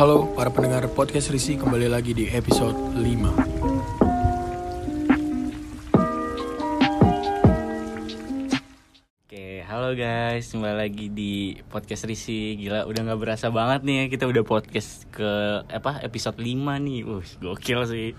Halo para pendengar podcast Risi kembali lagi di episode 5 Oke, halo guys, kembali lagi di podcast Risi. Gila, udah nggak berasa banget nih ya, kita udah podcast ke apa episode 5 nih. Wah, gokil sih.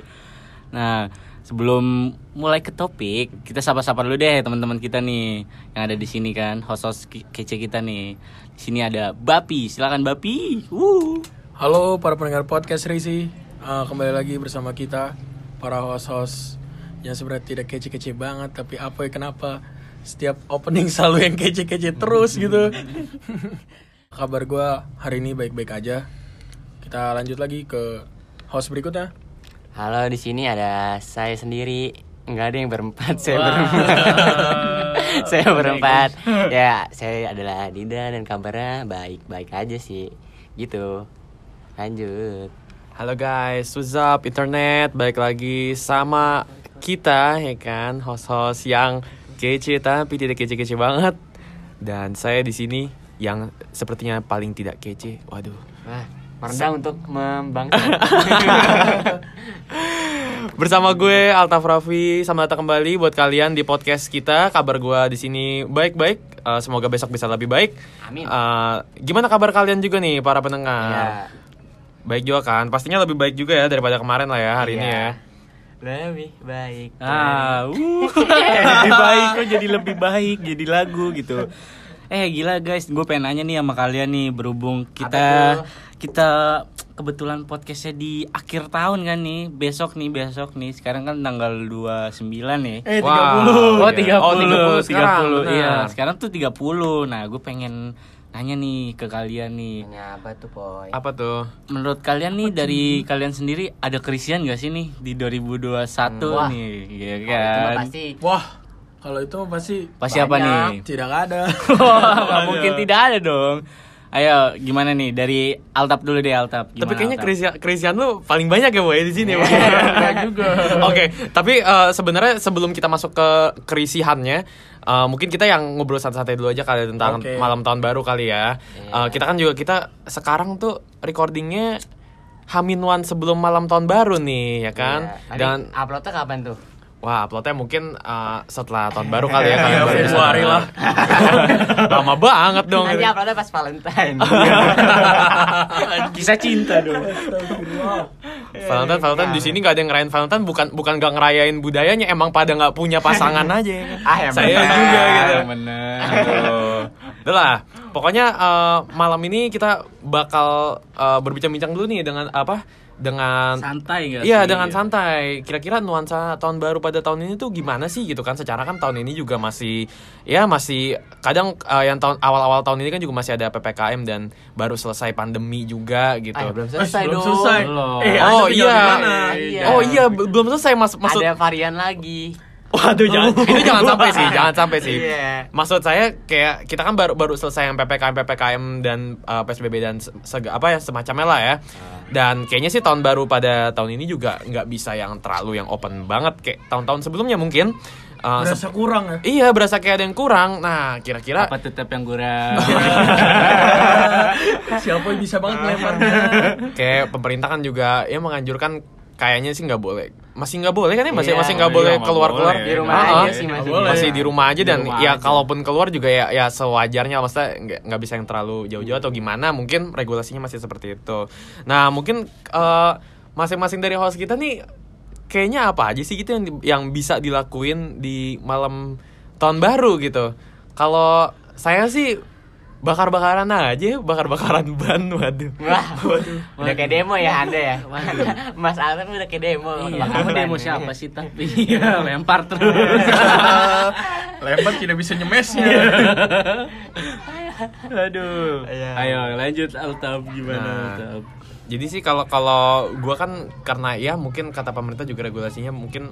Nah, sebelum mulai ke topik, kita sapa-sapa dulu deh teman-teman kita nih yang ada di sini kan, host-host ke- kece kita nih. Di sini ada Bapi, silakan Bapi. Wuh. Halo para pendengar podcast Risi Eh, Kembali lagi bersama kita Para host-host yang sebenarnya tidak kece-kece banget Tapi apa ya kenapa Setiap opening selalu yang kece-kece terus gitu Kabar gue hari ini baik-baik aja Kita lanjut lagi ke host berikutnya Halo, di sini ada saya sendiri. Enggak ada yang berempat, saya Wah. berempat. saya berempat. ya, saya adalah Dinda dan kabarnya baik-baik aja sih. Gitu. Lanjut. Halo guys, what's up internet? Balik lagi sama kita ya kan, host-host yang kece tapi tidak kece-kece banget. Dan saya di sini yang sepertinya paling tidak kece. Waduh. Wah, merendah untuk membangkit. Bersama gue Altaf Raffi, selamat datang kembali buat kalian di podcast kita. Kabar gue di sini baik-baik. Eh, semoga besok bisa lebih baik. Amin. Eh, gimana kabar kalian juga nih para pendengar? Ya. Baik juga kan? Pastinya lebih baik juga ya daripada kemarin lah ya hari ini Iya. ya. Lebih baik. Ah, uh, lebih baik kok jadi lebih baik jadi lagu gitu. Eh gila guys, gue pengen nanya nih sama kalian nih berhubung kita kita kebetulan podcastnya di akhir tahun kan nih, besok nih besok nih. Sekarang kan tanggal 29 nih. Eh Wah. 30 Oh, Iya. 30. Oh, 30 sekarang, 30, benar. Iya, sekarang tuh 30. Nah, gue pengen nanya nih ke kalian nih. Nanya apa tuh, Boy? Apa tuh? Menurut kalian nih dari kalian sendiri ada kerisian gak sih nih di 2021 Wah. nih? Iya Oh, itu kan? pasti Wah kalau itu mah pasti Pasti apa nih? tidak ada Wah, mungkin tidak ada dong. Ayo, gimana nih dari Altap dulu deh Altap. Gimana, tapi kayaknya? Krisian, Krisian lu paling banyak ya boy di sini. Boy. Enggak juga Oke, tapi eh, sebenarnya sebelum kita masuk ke kerisihannya, eh, mungkin kita yang ngobrol santai dulu aja kali tentang Oke. malam tahun baru kali ya. Eh, kita kan juga kita sekarang tuh recordingnya Hamin one sebelum malam tahun baru nih ya kan. Iya. Tadi Dan uploadnya kapan tuh? Wah uploadnya mungkin eh, setelah tahun baru kali ya kalian Iya, baru bisa Februari lah. Lama banget dong. Nanti uploadnya pas Valentine. Kisah cinta dong. Valentine, Valentine di sini nggak ada yang ngerayain Valentine bukan bukan nggak ngerayain budayanya emang pada nggak punya pasangan aja ya kan. Ah, ya Saya benar. juga gitu. Bener. Udah lah, pokoknya eh, malam ini kita bakal eh, berbincang-bincang dulu nih dengan apa? Dengan Santai gak Iya sih? dengan santai. Kira-kira nuansa tahun baru pada tahun ini tuh gimana sih gitu kan? Secara kan tahun ini juga masih ya masih kadang eh, yang tahun awal-awal tahun ini kan juga masih ada ppkm dan baru selesai pandemi juga gitu. Ah, ya, belum Eh, selesai belum dong. selesai Belum. Eh, oh iya. mana? Iya. Oh iya be- belum selesai mas maksud. Ada varian lagi. Waduh jangan itu jangan sampai sih, jangan sampai sih. Iya. Maksud saya kayak kita kan baru baru selesai yang ppkm ppkm dan uh, psbb dan se- sega- apa ya semacamnya lah ya. Dan kayaknya sih tahun baru pada tahun ini juga nggak bisa yang terlalu yang open banget kayak tahun-tahun sebelumnya mungkin. Uh, Berasa kurang ya iya berasa kayak ada yang kurang. Nah kira-kira Apa tetap yang kurang? Siapa yang bisa banget melemparnya kayak pemerintah kan juga ya menganjurkan kayaknya sih nggak boleh masih nggak boleh kan ya masih Iya, masih nggak iya, boleh nggak keluar keluar boleh. Di rumah Ah, aja sih masih. boleh. masih di rumah aja dan rumah ya aja. kalaupun keluar juga ya ya sewajarnya maksudnya nggak nggak bisa yang terlalu jauh-jauh atau gimana mungkin regulasinya masih seperti itu nah mungkin eh, masing-masing dari host kita nih kayaknya apa aja sih gitu yang yang bisa dilakuin di malam tahun baru gitu kalau saya sih bakar-bakaran aja bakar-bakaran ban waduh Wah, udah kayak demo ya Anda ya. Mas Alvin udah kayak demo. Iya, Bakal kamu ban demo siapa sih tapi Iya, lempar terus. Lempar tidak bisa nyemesnya Aduh. Iya. Ayo lanjut Altap gimana Nah. Altap? Jadi sih kalau kalau gua kan karena ya mungkin kata pemerintah juga regulasinya mungkin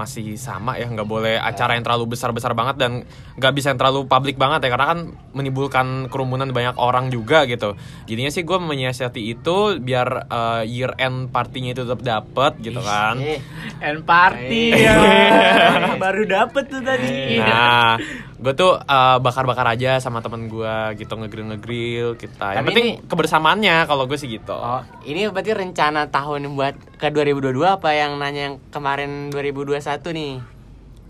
masih sama ya nggak boleh acara yang terlalu besar besar banget dan nggak bisa yang terlalu publik banget ya karena kan menimbulkan kerumunan banyak orang juga gitu jadinya sih gue menyiasati itu biar eh, year end partinya itu tetap dapet gitu kan Eh, And party Eh. ya. Baru dapet tuh tadi. Nah, gue tuh eh, bakar-bakar aja sama temen gue gitu ngegrill ngegrill kita. Yang Tapi penting ini- kebersamaannya kalau gue sih gitu. Oh, ini berarti rencana tahun buat ke 2022 apa yang nanya yang kemarin 2021 nih?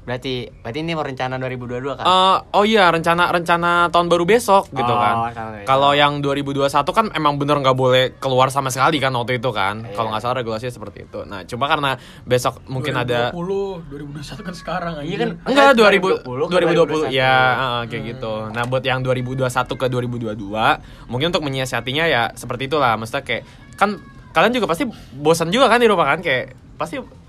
Berarti berarti ini mau rencana 2022 kan? Eh, oh iya rencana rencana tahun baru besok gitu Oh, kan. Kalau yang 2021 kan emang bener nggak boleh keluar sama sekali kan waktu itu kan. Iya. Kalau nggak salah regulasinya seperti itu. Nah cuma karena besok mungkin ada 2020, 2021 kan sekarang Iya kan? Enggak, 2020 2020, ke 2020, 2021. ya eh, kayak gitu. Nah, buat yang 2021 ke 2022, mungkin untuk menyiasatinya ya seperti itulah. Maksudnya kayak kan kalian juga pasti bosan juga kan di rumah kan kayak pasti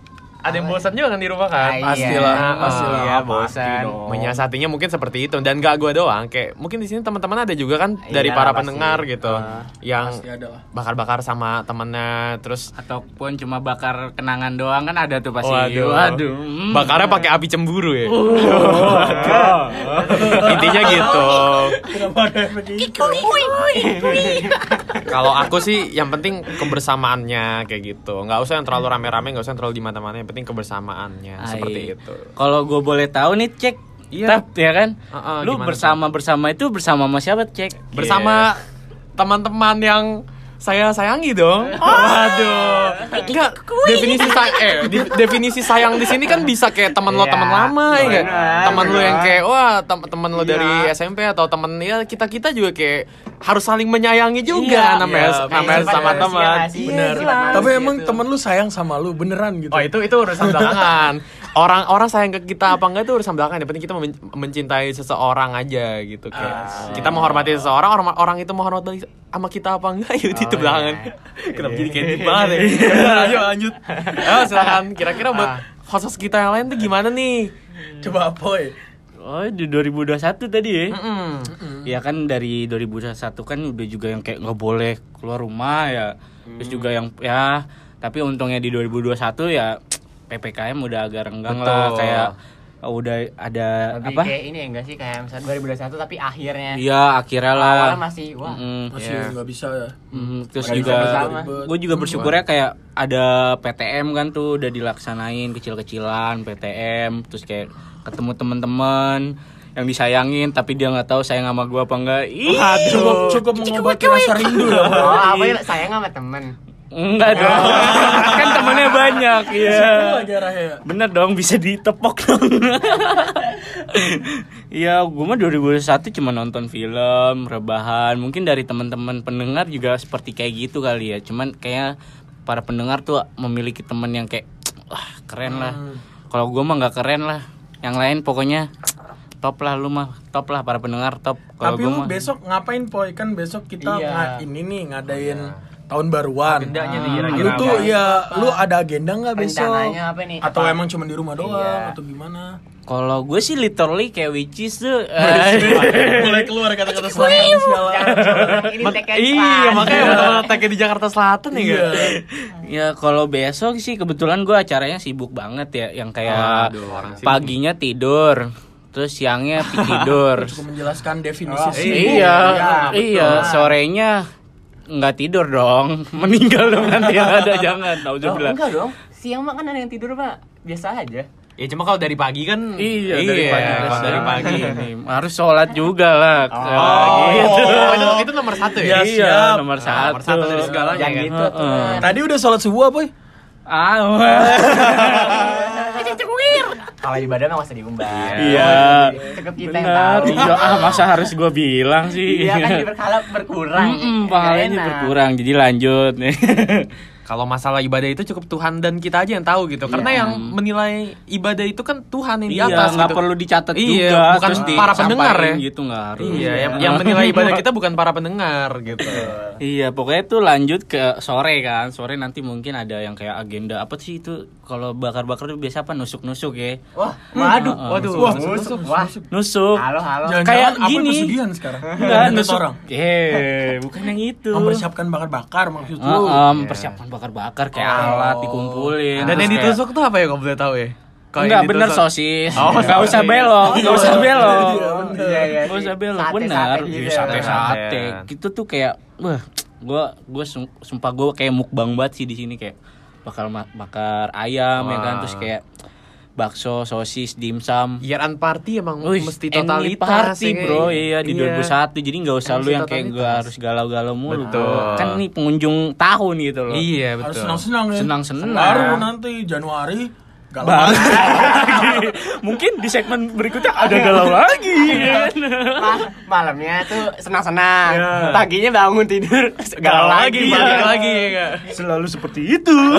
ada yang bosan juga kan di rumah kan? Ah, Pastilah, iya. pastilah. Iya, pasti bosan. Menyiasatinya mungkin seperti itu dan gak gue doang. Kayak mungkin di sini teman-teman ada juga kan dari Iya, para pasti. pendengar gitu Ah. yang Pasti ada lah. bakar-bakar sama temennya terus Ataupun cuma bakar kenangan doang kan ada tuh pasti. Waduh. Waduh. Hmm. Bakarnya pakai api cemburu ya. Intinya gitu. Kenapa ada efek itu? Kalau aku sih yang penting kebersamaannya kayak gitu. Nggak usah yang terlalu rame-rame, nggak usah yang terlalu di mana-mana. Penting kebersamaannya Ai. seperti itu. Kalau gue boleh tahu nih cek. Iya. Tap, ya kan? Heeh, Lu gimana bersama bersama itu bersama sama siapa cek? Bersama teman-teman yang saya sayangi dong. Waduh. Enggak definisi say eh di- definisi sayang di sini kan bisa kayak teman lo Iya, teman lama ya nggak? benar, Teman lo yang kayak wah tem- teman lo dari SMP atau teman ya kita-kita juga kayak harus saling menyayangi juga Iya, namanya iya, namanya sama Iya, teman. Bener. Iya, Tapi gitu. emang temen lu sayang sama lu beneran gitu. Oh itu itu urusan belakangan. Orang orang sayang ke kita apa enggak itu urusan belakangan. Yang penting kita men- mencintai seseorang aja gitu kayak. Kita menghormati seseorang, orang orang itu menghormati sama kita apa enggak ya itu Oh, belakangan. iya. Kenapa jadi kayak gitu banget ya? Ayo lanjut. Ayo silakan. Kira-kira buat host kita yang lain tuh gimana nih? Coba boy. Oh, di 2021 tadi ya. Mm-mm. Ya kan dari 2021 kan udah juga yang kayak nggak boleh keluar rumah ya. Terus juga yang ya tapi untungnya di 2021 ya PPKM udah agak renggang lah Betul. kayak oh, udah ada Lebih apa? kayak ini ya enggak sih kayak misalnya 2021 tapi akhirnya Iya, akhirnya lah. awalnya masih wah. Mm-mm. Masih Iya. nggak bisa ya. Mm, terus Nggak juga gue juga bersyukurnya kayak ada PTM kan tuh udah dilaksanain kecil-kecilan PTM terus kayak ketemu teman-teman yang disayangin tapi dia nggak tahu sayang sama gue apa enggak ih Cukup cukup mengobati rasa rindu ya. Oh, apa ya sayang sama temen enggak dong kan temennya banyak ya bener dong bisa ditepok dong Iya, gue mah 2021 cuma nonton film, rebahan. Mungkin dari teman-teman pendengar juga seperti kayak gitu kali ya. Cuman kayak para pendengar tuh memiliki teman yang kayak wah keren lah. Kalau gue mah nggak keren lah. Yang lain pokoknya top lah lu mah top lah para pendengar top. Kalau Tapi lu mah besok ngapain poy? Kan besok kita Iya. ini nih ngadain tahun baruan. Agendanya nih Lu tuh apa? ya lu ada agenda nggak besok? rencananya apa nih Atau Apa? emang cuma di rumah doang Iya. atau gimana? Kalau gue sih literally kayak witches tuh. Mulai keluar kata-kata selatan segala. ini iya makanya teman tag di Jakarta Selatan ya Iya. kan? Ya kalau besok sih kebetulan gue acaranya sibuk banget ya Yang kayak Aduh, paginya tidur Terus siangnya tidur Cukup menjelaskan definisi Oh, sibuk. Iya, Iya, iya, sorenya nggak tidur dong Meninggal dong nanti yang ada jangan Oh, Nauzubillah enggak dong siang mah kan ada yang tidur pak biasa aja Ya cuma kalau dari pagi kan Iya, dari pagi kalau dari pagi. Nih, Harus sholat juga lah Oh, gitu. oh, itu, itu nomor satu ya? Ya, Iya, siap. nomor Nomor satu satu dari segalanya yang kan? gitu tuh Heeh. Tadi udah sholat subuh boy? Ah, kalau ibadah mah masa diumbar Iya. cukup kita yang Benar, tahu iya ah masa harus gue bilang sih iya kan berkala berkurang Mm-mm, Nggak pahalanya berkurang jadi lanjut nih Kalau masalah ibadah itu cukup Tuhan dan kita aja yang tahu gitu. Karena Iya. yang menilai ibadah itu kan Tuhan yang di iya atas nggak gitu. perlu dicatat Iya, juga bukan terus para pendengar ya. gitu nggak harus Iya, yang, yang menilai ibadah kita bukan para pendengar gitu. iya pokoknya tuh lanjut ke sore kan sore nanti mungkin ada yang kayak agenda apa sih itu kalau bakar-bakar tuh biasa apa nusuk-nusuk ya wah waduh waduh Wah, musuh wah nusuk halo halo Jangan-jangan Kayak apa gini. pesugihan sekarang? Enggak, nusuk eh bukan yang itu Mempersiapkan bakar-bakar maksud lu. Mempersiapkan bakar-bakar kayak alat dikumpulin Dan yang kayak- ditusuk tuh apa ya kalau boleh tahu ya? Kalau Enggak bener sosis. Oh, Enggak usah sosis. belok, enggak usah belok. Iya, iya. Enggak usah belok, benar. gitu Iya, ya. Sate-sate. Sate. Gitu tuh kayak wah, gua gua sum- sumpah gua kayak mukbang banget sih di sini kayak bakal ma- bakar ayam ya kan terus kayak bakso, sosis, dimsum. Year end party emang Wih, mesti totalitas party ya. bro iya di 2001 jadi nggak usah lu yang kayak gue harus galau-galau mulu Betul. kan nih pengunjung tahun gitu loh Iya Harus betul. senang-senang ya. Senang-senang. Baru nanti Januari galau Bang. lagi. mungkin di segmen berikutnya ada galau lagi ya kan? Ma- malamnya tuh senang-senang Iya. paginya bangun tidur galau lagi balik Iya. lagi ya selalu seperti itu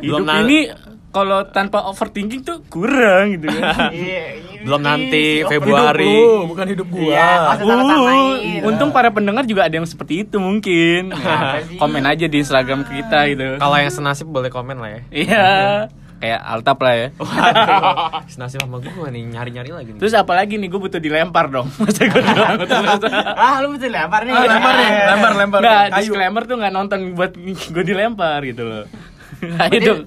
hidup ini kalau tanpa overthinking tuh kurang gitu kan Iya, iya. Belum nanti Februari. Hidup lu, bukan hidup gua. Iya. Uh, untung para pendengar juga ada yang seperti itu mungkin. Sih? Komen aja di Instagram kita gitu. Kalau yang senasib boleh komen lah ya. Iya. Kayak Altap lah ya. Waduh, senasib sama gue nih nyari-nyari lagi nih. Terus apalagi nih gue butuh dilempar dong. Masa gue doang terus. ah lu betul lempar nih Ah, lempar nih, lempar, lempar. Nggak, Kayu. disclaimer tuh nggak nonton buat gue dilempar gitu loh. Ayo dong.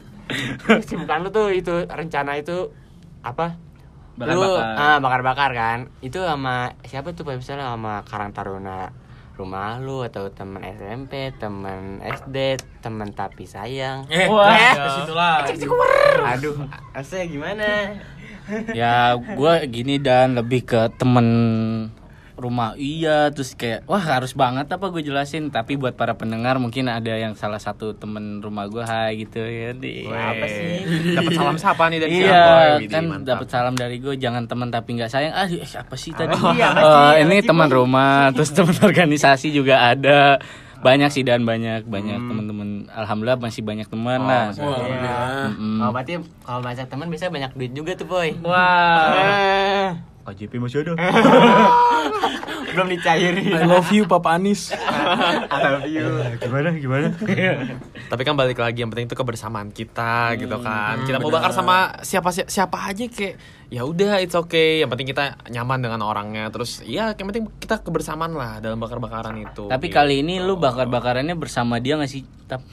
Kesibukan lu tuh itu rencana itu apa? Bakar-bakar. Lu ah bakar-bakar kan. Itu sama siapa tuh Pak? misalnya sama Karang Taruna rumah lu atau teman SMP, teman SD, teman tapi sayang. Eh, Wah. ke situ lah. Aduh, asnya gimana? Ya gue gini dan lebih ke temen rumah iya terus kayak wah harus banget apa gue jelasin tapi buat para pendengar mungkin ada yang salah satu temen rumah gue hai gitu ya di Apa sih? Dapat salam sapa nih dari siapa? Iya, Widih, kan dapat salam dari gue jangan teman tapi nggak sayang. Ah, eh, apa sih tadi? Iya, apa Eh, sih? ini teman rumah, terus teman organisasi juga ada. Banyak sih dan banyak banyak teman-teman. Alhamdulillah masih banyak teman lah. Wah, alhamdulillah. Mm-mm. Oh, berarti kalau banyak teman bisa banyak duit juga tuh, Boy. Wah. Eh, KJP masih ada. belum dicairin. I love you Papa Anis. I love you. gimana gimana? Tapi kan balik lagi yang penting itu kebersamaan kita gitu kan. Kita mau bakar sama siapa si- siapa aja kayak ya udah it's okay. Yang penting kita nyaman dengan orangnya. Terus ya yang penting kita kebersamaan lah dalam bakar-bakaran itu. Tapi Gitu. kali ini lu bakar-bakarannya bersama dia gak sih? Tap?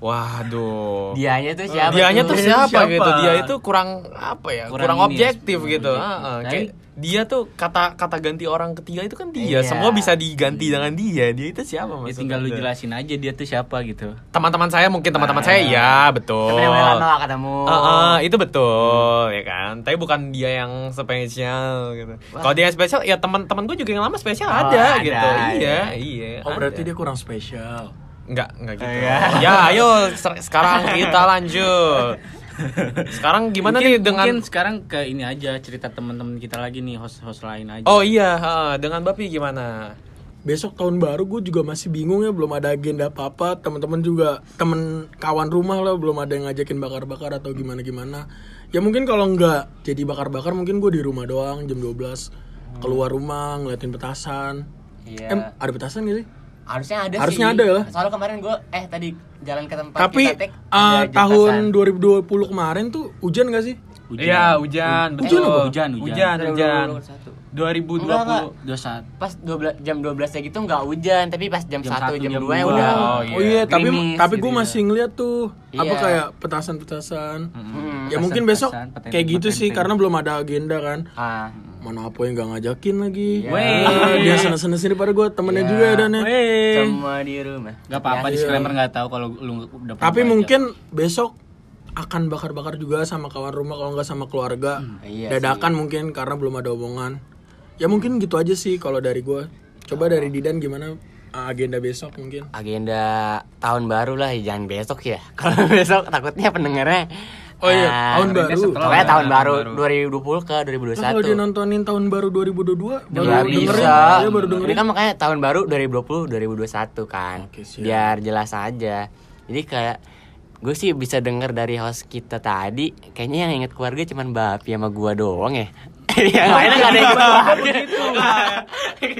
Waduh. Dianya tuh siapa? Dianya tuh siapa, Siapa? gitu? Dia itu kurang apa ya? Kurang Kurang, ini ya, objektif sepuluh. gitu. Heeh, kayak dia tuh kata kata ganti orang ketiga itu kan dia. Iya. Semua bisa diganti dengan dia. Dia itu siapa Ya maksudnya? tinggal lu jelasin aja dia tuh siapa gitu. Teman-teman saya mungkin teman-teman saya ya, betul. Lama gak ketemu. Heeh, itu betul ya kan. Tapi bukan dia yang spesial gitu. Kalau dia yang spesial ya teman-teman gue juga yang lama spesial Oh, ada, ada, gitu. iya. Iya, iya. Oh, berarti ada. dia kurang spesial. Enggak, enggak gitu. Iya. Ya, ayo sekarang kita lanjut. Sekarang gimana mungkin, nih dengan mungkin sekarang ke ini aja cerita teman-teman kita lagi nih host-host lain aja. Oh iya, ha, dengan Bapi gimana? Besok tahun baru gue juga masih bingung ya belum ada agenda apa-apa teman-teman juga temen kawan rumah lah belum ada yang ngajakin bakar-bakar atau gimana-gimana ya mungkin kalau nggak jadi bakar-bakar mungkin gue di rumah doang jam 12 keluar rumah ngeliatin petasan Iya. em ada petasan gak sih Harusnya ada Harusnya sih. ada lah. Soalnya kemarin gue eh tadi jalan ke tempat tapi kita eh, ada jam tahun petasan. 2020 kemarin tuh hujan gak sih Hujan. Iya, hujan, Hujan betul. apa? Hujan, hujan. Hujan, hujan. 2021. 2020. Enggak, enggak. Dua saat. Pas 12 jam 12 nya gitu nggak hujan, tapi pas jam, Jam 1 satu, jam jam 2 ya udah. Oh, Oh iya, tapi Gerimis tapi gitu gue ya. masih ngeliat tuh apa Iya. kayak petasan-petasan. Hmm. Ya mungkin Petasan, besok petasan, kayak gitu sih petasan. karena belum ada agenda kan. Ah. Mana apa yang gak ngajakin lagi. Iya. Wey. Ah, dia sana-sana sini pada gue temennya juga ya Dan ya. Semua di rumah. Gak apa-apa Ya. disclaimer nggak tahu kalau lu udah Tapi mungkin besok akan bakar-bakar juga sama kawan rumah kalau nggak sama keluarga. Iya Dadakan mungkin karena belum ada omongan. Ya mungkin gitu aja sih kalau dari gue. Coba dari Didan gimana uh, agenda besok mungkin. Agenda tahun baru lah, jangan besok ya. Kalau besok takutnya pendengarnya Oh iya, ah, tahun baru. setelah Pokoknya tahun Tahun baru baru. 2020 ke Nah, kalau dia 2021. nontonin tahun baru 2022 baru Nggak dengerin. bisa. Ya, baru dengerin. Ini kan makanya tahun baru 2020 2021 kan. Oke, siap. Biar jelas aja. Jadi kayak gue sih bisa denger dari host kita tadi kayaknya yang inget keluarga cuman Bapi sama gua doang ya. Yang lainnya gak ada yang inget keluarga.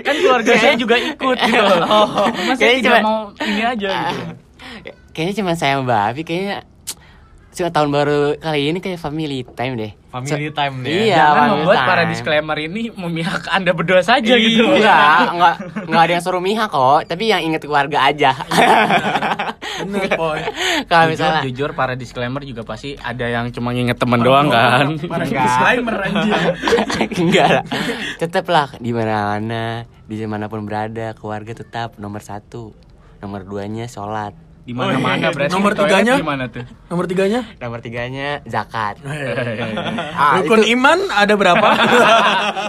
kan keluarga saya juga ikut gitu. Oh, masa Kayaknya tidak cuma- mau ini aja gitu. kayaknya cuma saya sama Bapi kayaknya cuma tahun baru kali ini kayak family time deh. Family time nih. Iya, Jangan membuat para time. disclaimer ini memihak anda berdua saja gitu. Enggak, enggak, enggak ada yang suruh mihak kok, tapi yang inget keluarga aja. Bener, Poy. Kalau Jujur, misalnya jujur para disclaimer juga pasti ada yang cuma nginget temen doang kan. Para Enggak. disclaimer anjir. enggak lah. Tetap lah di mana-mana, di mana pun berada, keluarga tetap nomor satu. Nomor duanya sholat. Di mana-mana berarti. Nomor tiganya? Gimana tuh? Nomor tiganya? Nomor tiganya zakat. Eh, Ah, Rukun itu- iman ada berapa?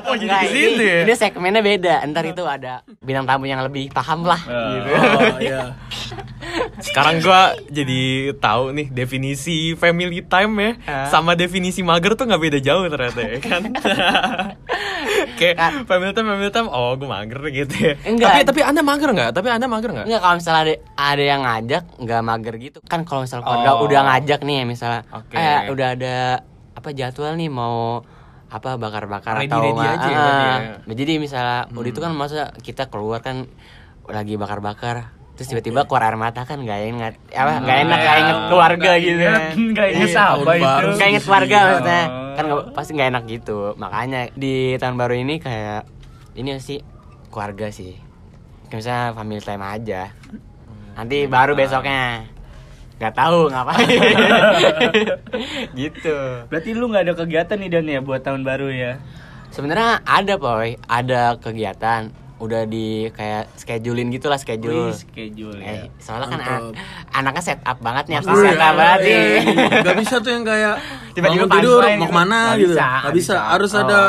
Oh, jadi situ ini, ya? ini segmennya beda. Ntar itu ada bintang tamu yang lebih paham lah. Gitu. oh iya. Sekarang gua jadi tahu nih definisi family time ya Hah? sama definisi mager tuh nggak beda jauh ternyata ya kan. Kayak Kan. family time family time oh gue mager gitu ya. Enggak. Tapi tapi Anda mager nggak? Tapi Anda mager nggak? Enggak kalau misalnya ada ada yang ngajak nggak mager gitu kan kalau misalnya Oh. udah ngajak nih misalnya Oke. eh udah ada apa jadwal nih mau apa bakar-bakar atau ready aja ya ah, ya? Hmm. jadi misalnya udah itu kan masa kita keluar kan lagi bakar-bakar terus tiba-tiba keluar air mata kan nggak enak apa nggak enak nggak inget keluarga gitu kan. Enggak inget Iya, apa itu. nggak inget keluarga Iya. maksudnya. Kan nggak- pasti nggak enak gitu. Makanya di tahun baru ini kayak ini sih keluarga sih. Kayak misalnya family time aja. Nanti baru besoknya. Nggak tahu ngapain. Gitu. Berarti lu nggak ada kegiatan nih Dan ya buat tahun baru ya? sebenarnya ada boy. Ada kegiatan udah di kayak schedulein gitu lah schedule Wih, schedule Eh, ya. soalnya kan Mantap. an- anaknya set up banget nih harus set up banget nih. iya. Gak bisa tuh yang kayak Tiba-tiba tidur mau gitu. ke mana gitu. bisa, Gak bisa. Harus Oh. ada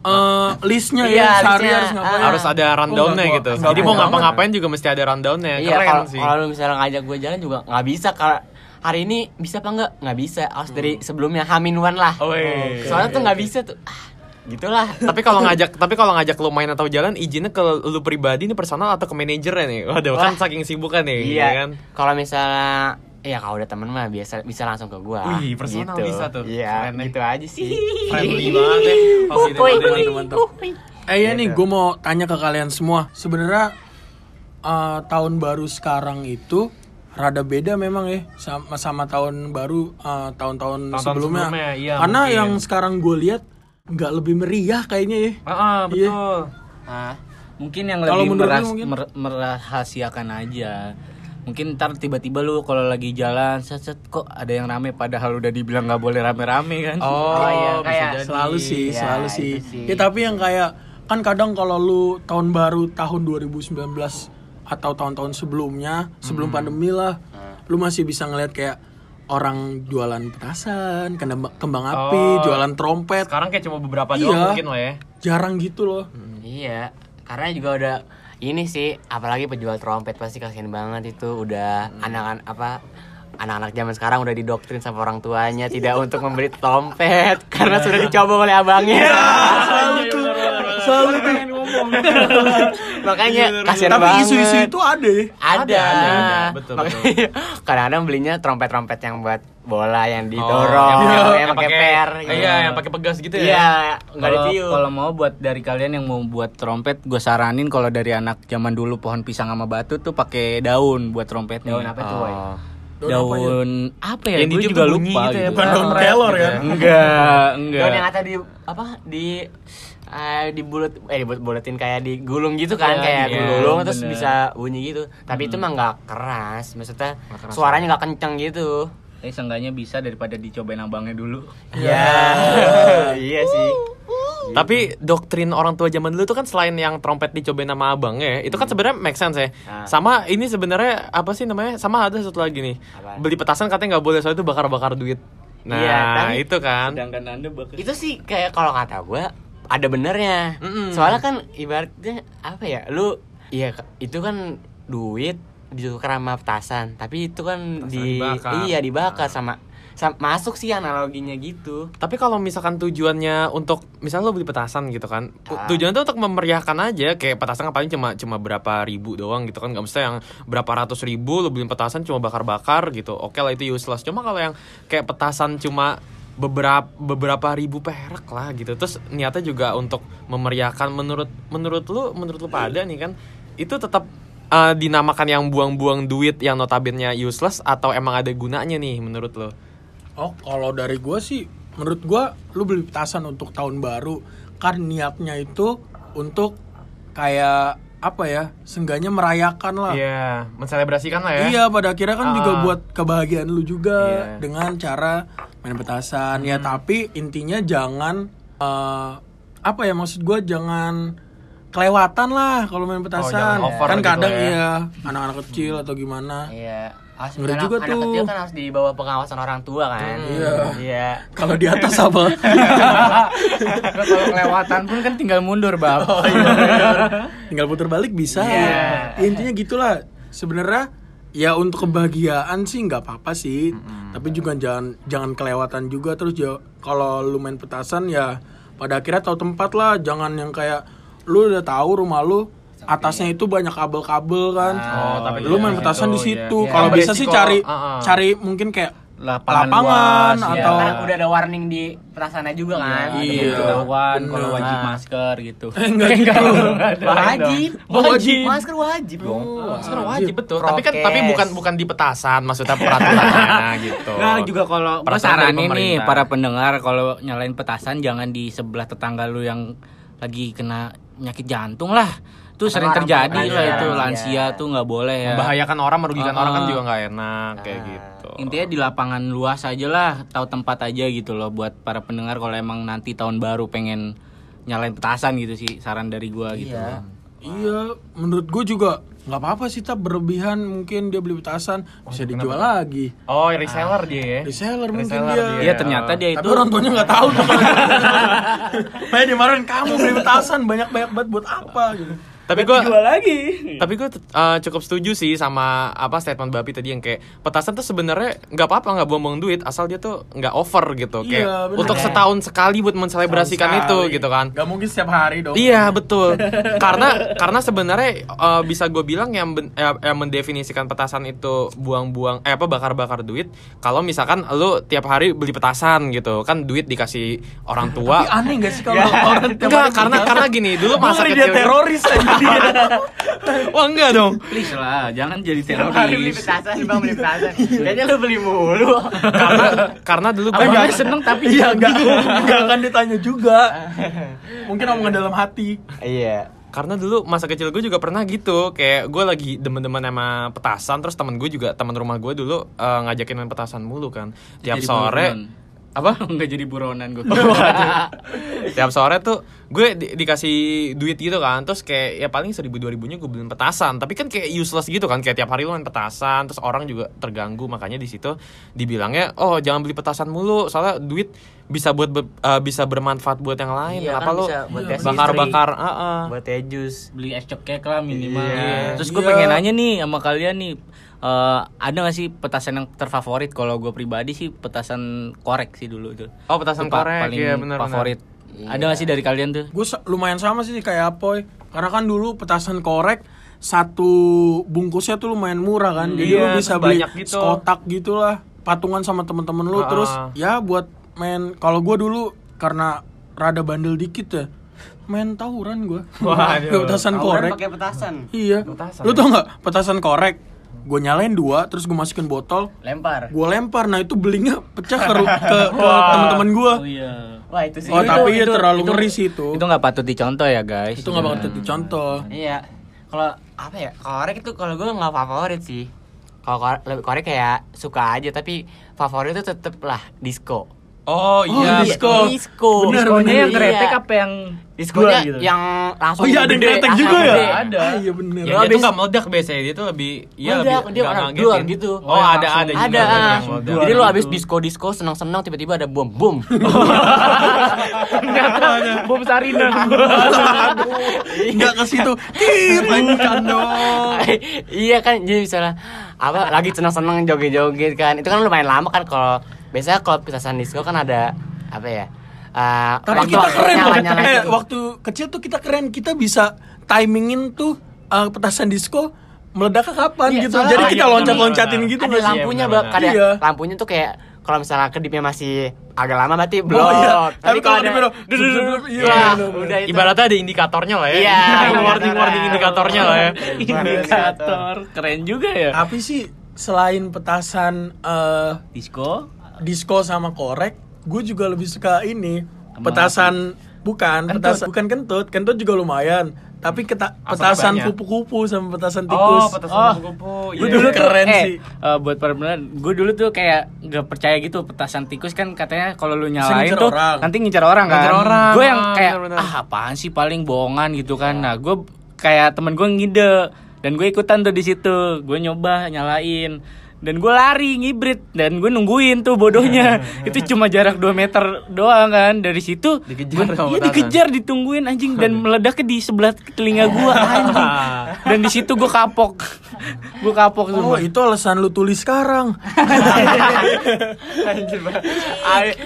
eh, listnya Iya, ya. Sehari harus ngapain. Ah. Harus ada rundownnya Oh, gitu. Jadi mau ngapa-ngapain juga mesti ada rundownnya. Iya, Keren kalau sih. kalau misalnya ngajak gue jalan juga nggak bisa kalau hari ini bisa apa nggak? Nggak bisa. Harus dari sebelumnya Hamin one lah. Oh, iya. Soalnya tuh nggak bisa tuh. Ah, gitulah. tapi kalau ngajak tapi kalau ngajak lu main atau jalan izinnya ke lu pribadi nih personal atau ke manajernya nih waduh kan Wah. saking sibuk kan nih iya ya kan Kalau misalnya Ya kalau udah temen mah biasa bisa langsung ke gua. Wih, personal bisa tuh. Iya, gitu aja sih. friendly banget ya mantap. uhuy. Eh ya nih, gue mau tanya ke kalian semua. Sebenarnya eh, tahun baru sekarang itu rada beda memang ya sama, sama tahun baru eh, tahun-tahun Tahun-tahun sebelumnya. sebelumnya, iya, Karena mungkin. yang sekarang gue lihat nggak lebih meriah kayaknya ya. Ah, ah, Iya. betul Ah, mungkin yang Kalau lebih meras- mungkin? mer- merahasiakan aja. Mungkin ntar tiba-tiba lu kalau lagi jalan set, set, kok ada yang rame padahal udah dibilang nggak boleh rame-rame kan. oh, Oh, iya, bisa kayak jadi. Selalu sih, Iya, selalu sih. sih. Ya tapi yang kayak kan kadang kalau lu tahun baru tahun 2019 atau tahun-tahun sebelumnya, sebelum Hmm. pandemi lah, lu masih bisa ngeliat kayak orang jualan petasan, kembang, kembang api, Oh. jualan trompet, sekarang kayak cuma beberapa Iya. doang mungkin lah ya jarang gitu loh. Iya, karena juga udah ini sih, apalagi penjual trompet pasti kasihan banget itu udah anak-anak apa anak-anak zaman sekarang udah didoktrin sama orang tuanya tidak untuk membeli trompet karena sudah dicoba oleh abangnya. Selalu tuh, tuh. Makanya kasihan Tapi banget. isu-isu itu ada. ya. ada. Ada. Betul, Makanya kadang-kadang belinya trompet-trompet yang buat bola yang Oh, didorong, yang, yang, yang pakai pakai per. iya yang pakai pegas gitu ya Iya, nggak Kalau ditiup. kalau mau buat dari kalian yang mau buat trompet, gue saranin kalau dari anak zaman dulu pohon pisang sama batu tuh pakai daun buat trompetnya. Daun apa tuh? Oh. Daun apa ya? Yang Gue juga lupa gitu ya, gitu. Bukan daun kelor gitu kan? Enggak, enggak. Daun yang ada di apa di eh di bulut eh dibulet buletin kayak digulung gitu kan Iya, kayak iya, digulung terus bener. bisa bunyi gitu tapi itu mah nggak keras maksudnya Nggak keras, suaranya nggak kenceng gitu Tapi seenggaknya bisa daripada dicobain abangnya dulu. ya iya sih Tapi doktrin orang tua zaman dulu tuh kan selain yang trompet dicobain sama abang ya, itu kan sebenarnya make sense ya. Ah. Sama ini sebenarnya apa sih namanya? Sama ada satu lagi nih. Apa? Beli petasan katanya nggak boleh soalnya itu bakar-bakar duit. Nah, Iya, tapi- itu kan. Sedangkan anda bakal itu sih kayak kalau kata gua ada benernya Mm-mm. soalnya kan ibaratnya apa ya lu iya itu kan duit ditukar sama petasan tapi itu kan Petasan di dibakar. iya dibakar sama, sama masuk sih analoginya gitu Tapi kalau misalkan tujuannya untuk misalnya lo beli petasan gitu kan, Ah. tujuannya tuh untuk memeriahkan aja kayak petasan kan paling cuma cuma berapa ribu doang gitu kan, nggak mesti yang berapa ratus ribu lo beli petasan cuma bakar-bakar gitu. Oke lah itu useless. Cuma kalau yang kayak petasan cuma beberapa beberapa ribu perak lah gitu. Terus niatnya juga untuk memeriahkan menurut menurut lu menurut lu pada nih kan itu tetap uh, dinamakan yang buang-buang duit yang notabene useless atau emang ada gunanya nih menurut lo? Oh, kalau dari gue sih menurut gua lu beli petasan untuk tahun baru kan niatnya itu untuk kayak apa ya seenggaknya merayakan lah Iya, menselebrasikan lah ya. Iya pada akhirnya kan juga Ah. buat kebahagiaan lu juga Iya. dengan cara main petasan ya tapi intinya jangan eh, apa ya maksud gua jangan kelewatan lah kalau main petasan jangan over kan gitu kadang ya. iya anak-anak kecil atau gimana Iya. Harus Ngeri anak, juga anak tuh. kecil kan harus di bawah pengawasan orang tua kan. Iya. Iya. kalau di atas apa kalau kelewatan pun kan tinggal mundur bab Oh, iya, tinggal putar balik bisa Iya. Ya, intinya gitulah sebenarnya ya untuk kebahagiaan sih nggak apa-apa sih tapi juga jangan jangan kelewatan juga terus ya kalau lu main petasan ya pada akhirnya tahu tempat lah jangan yang kayak lu udah tahu rumah lu atasnya itu banyak kabel-kabel kan Oh, tapi lu iya, main petasan di situ, situ iya. kalau Iya. bisa sih cari uh-uh. cari mungkin kayak lapangan, lapangan luas, ya. atau Kan udah ada warning di petasannya juga kan. Iya. Ada pemberitahuan bener. kalau wajib Nah. masker gitu enggak gitu Wajib, wajib. Masker wajib dong. Masker wajib betul. Tapi kan Prokes. tapi bukan bukan di petasan, maksudnya peraturannya gitu. Nah juga kalau gue dari saranin nih para pendengar kalau nyalain petasan jangan di sebelah tetangga lu yang lagi kena penyakit jantung lah. Itu sering orang terjadi lah iya, itu iya. lansia tuh nggak boleh ya. membahayakan orang, merugikan Ah. orang kan juga nggak enak kayak gitu. Intinya di lapangan luas aja lah, tahu tempat aja gitu loh buat para pendengar kalau emang nanti tahun baru pengen nyalain petasan gitu sih saran dari gua gitu. Iya. Iya, menurut gue juga nggak apa-apa sih tak berlebihan mungkin dia beli petasan bisa dijual lagi. Oh, reseller dia ya. Reseller mungkin Reseller dia. dia. Iya ternyata dia Tapi itu orang tuanya nggak tahu tuh. Kayak dimarahin kamu beli petasan banyak banyak banget buat apa gitu. Tapi jual lagi. tapi gue cukup setuju sih sama apa statement Bapi tadi yang kayak petasan tuh sebenarnya nggak apa-apa nggak buang-buang duit asal dia tuh nggak over gitu kayak Iya, bener. untuk setahun sekali buat menselebrasikan itu gitu kan Gak mungkin setiap hari dong. Iya betul. karena karena sebenarnya eh, bisa gue bilang yang, ben- eh, yang mendefinisikan petasan itu buang-buang eh apa bakar-bakar duit. Kalau misalkan lu tiap hari beli petasan gitu, kan duit dikasih orang tua. Tapi aneh gak sih kalau orang Enggak, hari karena karena gini, dulu masa kecil. teroris aja. Wah, enggak dong. Please lah, jangan jadi Hari beli teroris. petasan, bang beli petasan. Kayaknya lu beli mulu. karena karena dulu gua dia seneng tapi Iya, enggak enggak akan ditanya juga. Mungkin omongan dalam hati. Iya. karena dulu masa kecil gue juga pernah gitu kayak gue lagi demen-demen sama petasan terus temen gue juga teman rumah gue dulu eh, ngajakin main petasan mulu kan tiap Jadi sore. Apa Enggak jadi buronan gue. tiap sore tuh gue di- dikasih duit gitu kan terus kayak ya paling seribu dua ribunya gue beliin petasan tapi kan kayak useless gitu kan kayak tiap hari lu main petasan terus orang juga terganggu makanya di situ dibilangnya oh jangan beli petasan mulu soalnya duit bisa buat be- eh, bisa bermanfaat buat yang lain Iya, kenapa kan lu bakar bakar ah, ah. Buat teh jus. beli es cokek lah minimal. Iya. Terus gue Iya. pengen nanya nih sama kalian nih, eh, ada gak sih petasan yang terfavorit? Kalau gue pribadi sih petasan korek sih dulu tuh. oh petasan Itu pa- korek paling iya benar favorit. Ada gak sih dari kalian tuh? Gue lumayan sama sih kayak Apoy. Karena kan dulu petasan korek satu bungkusnya tuh lumayan murah kan. Jadi Iya, lu bisa beli banyak gitu. kotak gitulah, patungan sama temen-temen lu Ah. terus ya buat main kalau gue dulu karena rada bandel dikit ya. Main tawuran gue. Petasan korek. pakai petasan. Iya. Petasan, Lu tau nggak petasan korek? Gue nyalain dua, terus gue masukin botol, Lempar. gue lempar. Nah itu belingnya pecah ke, ke, ke teman-teman gue. Oh iya. Wah, itu sih. Oh, tapi ya itu- terlalu itu- ngeri sih itu. Itu nggak patut dicontoh ya guys. Itu nggak bakal jadi contoh. Iya. Kalau apa ya? Korek itu kalau gue nggak favorit sih. Kalau korek, lebih korek kayak suka aja tapi favorit itu tetep lah disco. Oh Oh, iya disco. Disco. Bener, Diskonya bener. yang kretek Iya. apa yang Diskonya gitu? yang langsung Oh iya ada yang kretek juga ya? Ada. Ah, iya bener. Ya, dia tuh habis- nggak meledak biasanya, dia tuh lebih iya Meledak, lebih dia orang duar gitu. Oh, ada ada juga Ada. yang meledak. Jadi lu abis Gitu. disco disco senang senang tiba-tiba ada bom bom. Ternyata bom Sarina. Enggak ke situ. Bukan dong. iya kan jadi misalnya apa lagi senang-senang joget-joget kan itu kan lumayan lama kan kalau biasanya kalau petasan disco kan ada apa ya eh, Tapi waktu- kita keren loh. nyala-nyala Eh, gitu. waktu kecil tuh kita keren. Kita bisa timingin tuh eh, petasan disco meledaknya kapan Iya, gitu. Jadi kita loncat-loncatin gitu ada lampunya Iya, bak ada Iya. lampunya tuh kayak kalau misalnya kedipnya masih agak lama berarti belum Oh iya. Tapi kalau ada duh, iya, Wah, bener-bener. udah itu Ibaratnya ada indikatornya lah ya. Iya, warning warning indikatornya lah ya. Indikator. Keren juga ya. Tapi sih selain petasan eh, Disco. disco sama korek, gue juga lebih suka ini petasan bukan petasan bukan kentut kentut juga lumayan tapi keta- petasan kupu-kupu sama petasan tikus Oh, petasan Oh. kupu-kupu. Gue Iya. dulu tuh Keren eh, sih. eh, buat para benar, gue dulu tuh kayak nggak percaya gitu petasan tikus kan katanya kalau lu nyalain ngincer tuh orang. nanti ngincar orang kan. Ngincer orang, Gue yang ah, kayak bener-bener. ah apaan sih paling bohongan gitu kan. Nah, gue kayak temen gue ngide dan gue ikutan tuh di situ. Gue nyoba nyalain dan gue lari ngibrit. Dan gue nungguin tuh bodohnya. Itu cuma jarak 2 meter doang kan. Dari situ Dikejar gua- iya petasan. dikejar ditungguin anjing. Dan meledaknya di sebelah telinga gue anjing. Dan di situ gue kapok. Gue kapok tuh oh itu alasan lu tulis sekarang. Anjir banget. Ay-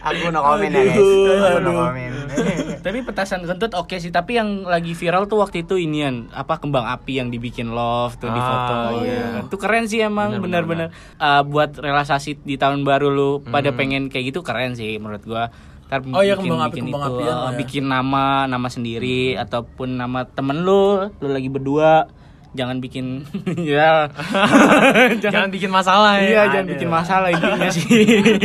Aku no comment ya guys. Aku no comment. Tapi petasan kentut oke sih, tapi yang lagi viral tuh waktu itu inian. Apa kembang api yang dibikin love tuh di Ah, foto. Iya. ya. Itu keren sih emang benar-benar Uh, buat relaksasi di tahun baru lu pada Hmm. pengen kayak gitu keren sih menurut gua. Ntar Oh iya, bikin- kembang api- bikin kembang itu, apian uh, lah ya. bikin nama nama sendiri ataupun nama temen lu, lu lagi berdua. Jangan bikin ya. Jangan bikin masalah ya. Iya, jangan bikin masalah intinya sih.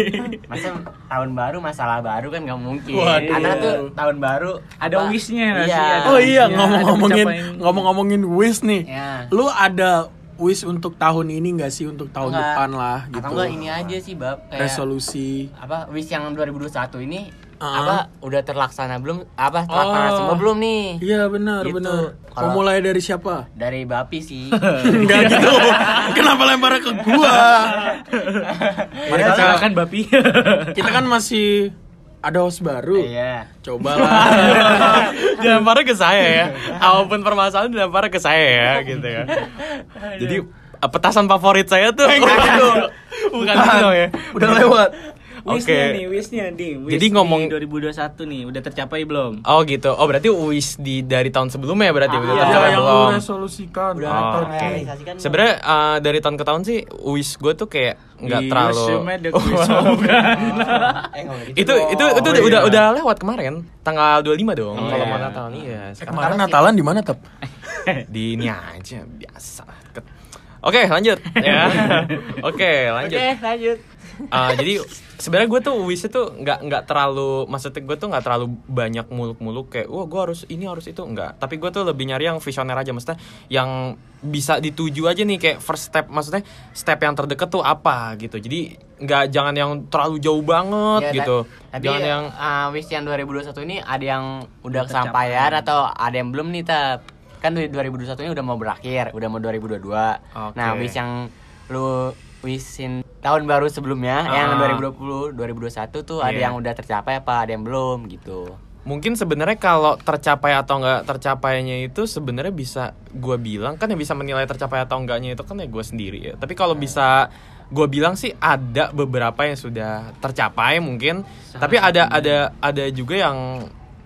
Masa tahun baru masalah baru kan nggak mungkin. Waduh. Karena tuh tahun baru Ada wishnya Iya. sih? Ada oh iya ngomong-ngomongin ngomong-ngomongin wish nih Ya. lu ada wish untuk tahun ini nggak sih untuk tahun Enggak. depan lah Atau gitu enggak ini aja sih bab kayak resolusi apa wish yang 2021 ini Ah. apa udah terlaksana belum apa terlaksana Oh. semua belum nih Iya benar Gitu. benar. Mau Kalau- mulai dari siapa? dari Bapi sih Enggak gitu. Kenapa lempar ke gua? Mari Ya, silakan Bapi. kita kan masih ada host baru. iya Coba lah. Dilemparnya ke saya ya. Apa pun permasalahan dilemparnya ke saya ya gitu ya. Jadi petasan favorit saya tuh bukan itu ya. Udah lewat. Wishnya Oke. nih, wishnya nih. Wish Jadi ngomong- di 2021 nih, udah tercapai belum? Oh gitu. Oh berarti wish di dari tahun sebelumnya berarti udah Ah, Ya, tercapai yang lu belum? resolusikan. udah Oh, belum? Sebenarnya eh, dari tahun ke tahun sih wish gue tuh kayak nggak terlalu. oh, eh gitu itu itu itu Oh, udah, iya. udah udah lewat kemarin tanggal 25 dong Oh, kalau iya. mau Natal iya Eh, sekarang kemarin Natalan di mana, Tep? di ini aja biasa Oke lanjut ya. Oke lanjut. Oke, lanjut. Ah, jadi sebenarnya gue tuh wish tuh nggak nggak terlalu maksudnya gue tuh nggak terlalu banyak muluk-muluk kayak wah gue harus ini harus itu nggak tapi gue tuh lebih nyari yang visioner aja maksudnya yang bisa dituju aja nih kayak first step maksudnya step yang terdekat tuh apa gitu jadi nggak jangan yang terlalu jauh banget Ya, gitu Tapi jangan yang uh, wish yang 2021 ini ada yang udah kesampaian atau ada yang belum nih tap? Kan di 2021 ini udah mau berakhir, udah mau 2022. Oke. Nah, wish yang lu wishin tahun baru sebelumnya Ah. yang 2020, 2021 tuh ada Iya. yang udah tercapai apa ada yang belum gitu. mungkin sebenarnya kalau tercapai atau nggak tercapainya itu sebenarnya bisa gue bilang kan yang bisa menilai tercapai atau enggaknya itu kan ya gue sendiri ya tapi kalau bisa gue bilang sih ada beberapa yang sudah tercapai mungkin tapi ada ada ada juga yang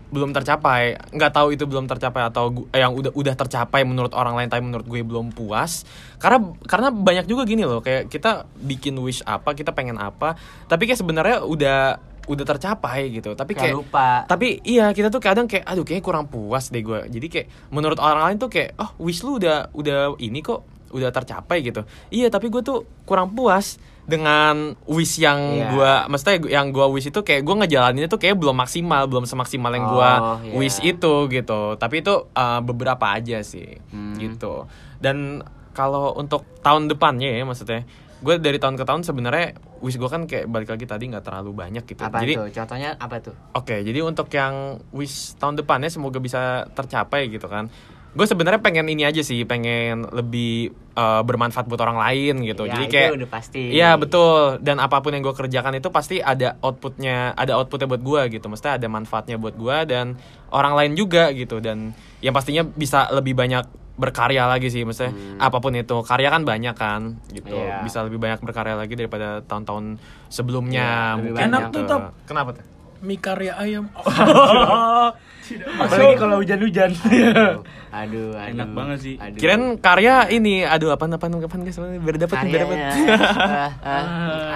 belum tercapai. Nggak tahu itu belum tercapai atau gu- eh, yang udah udah tercapai menurut orang lain tapi menurut gue belum puas. Karena karena banyak juga gini loh kayak kita bikin wish apa kita pengen apa tapi kayak sebenarnya udah udah tercapai gitu. Tapi Kayak kayak lupa. tapi iya kita tuh kadang kayak aduh kayaknya kurang puas deh gue. Jadi kayak menurut orang lain tuh kayak oh wish lu udah udah ini kok udah tercapai gitu. Iya tapi gue tuh kurang puas dengan wish yang Iya. gue maksudnya yang gue wish itu kayak gue ngejalaninnya tuh kayak belum maksimal belum semaksimal yang gue Oh, iya. wish itu gitu tapi itu uh, beberapa aja sih Hmm. gitu dan kalau untuk tahun depannya ya maksudnya gue dari tahun ke tahun sebenarnya wish gue kan kayak balik lagi tadi nggak terlalu banyak gitu Apa jadi tuh? Contohnya apa tuh? Oke, jadi untuk yang wish tahun depannya semoga bisa tercapai gitu kan. Gue sebenarnya pengen ini aja sih, pengen lebih uh, bermanfaat buat orang lain gitu. Ya, jadi itu kayak udah pasti. Iya betul. Dan apa pun yang gue kerjakan itu pasti ada outputnya, ada outputnya buat gue gitu. Mesti ada manfaatnya buat gue dan orang lain juga gitu. Dan yang pastinya bisa lebih banyak berkarya lagi sih, maksudnya apa pun itu karya kan banyak kan gitu. Hmm. Iya. Bisa lebih banyak berkarya lagi daripada tahun-tahun sebelumnya. Iya, lebih mungkin banyak. gitu. Enak tuh, Top. Kenapa tuh? Mie karya ayam. Apalagi kalau hujan-hujan. Aduh, aduh, aduh. Enak banget sih. Aduh. Kirain karya ini, aduh apa apa kapan guys, biar dapat biar dapat. Karyanya. Ah, ah,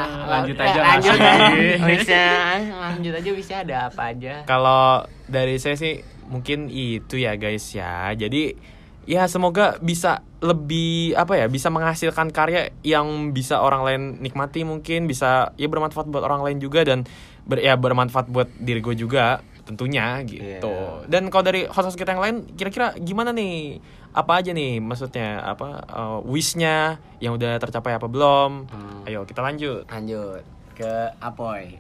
ah, lanjut eh, aja, lanjut Mas. aja. Bisa, lanjut aja bisa ada apa aja. Kalau dari saya sih mungkin itu ya guys ya. Jadi ya semoga bisa lebih apa ya bisa menghasilkan karya yang bisa orang lain nikmati mungkin bisa ya bermanfaat buat orang lain juga dan ber, ya bermanfaat buat diri gue juga tentunya gitu Iya. dan kalau dari host kita yang lain kira-kira gimana nih apa aja nih maksudnya apa uh, wishnya yang udah tercapai apa belum Hmm. ayo kita lanjut Lanjut ke Apoy.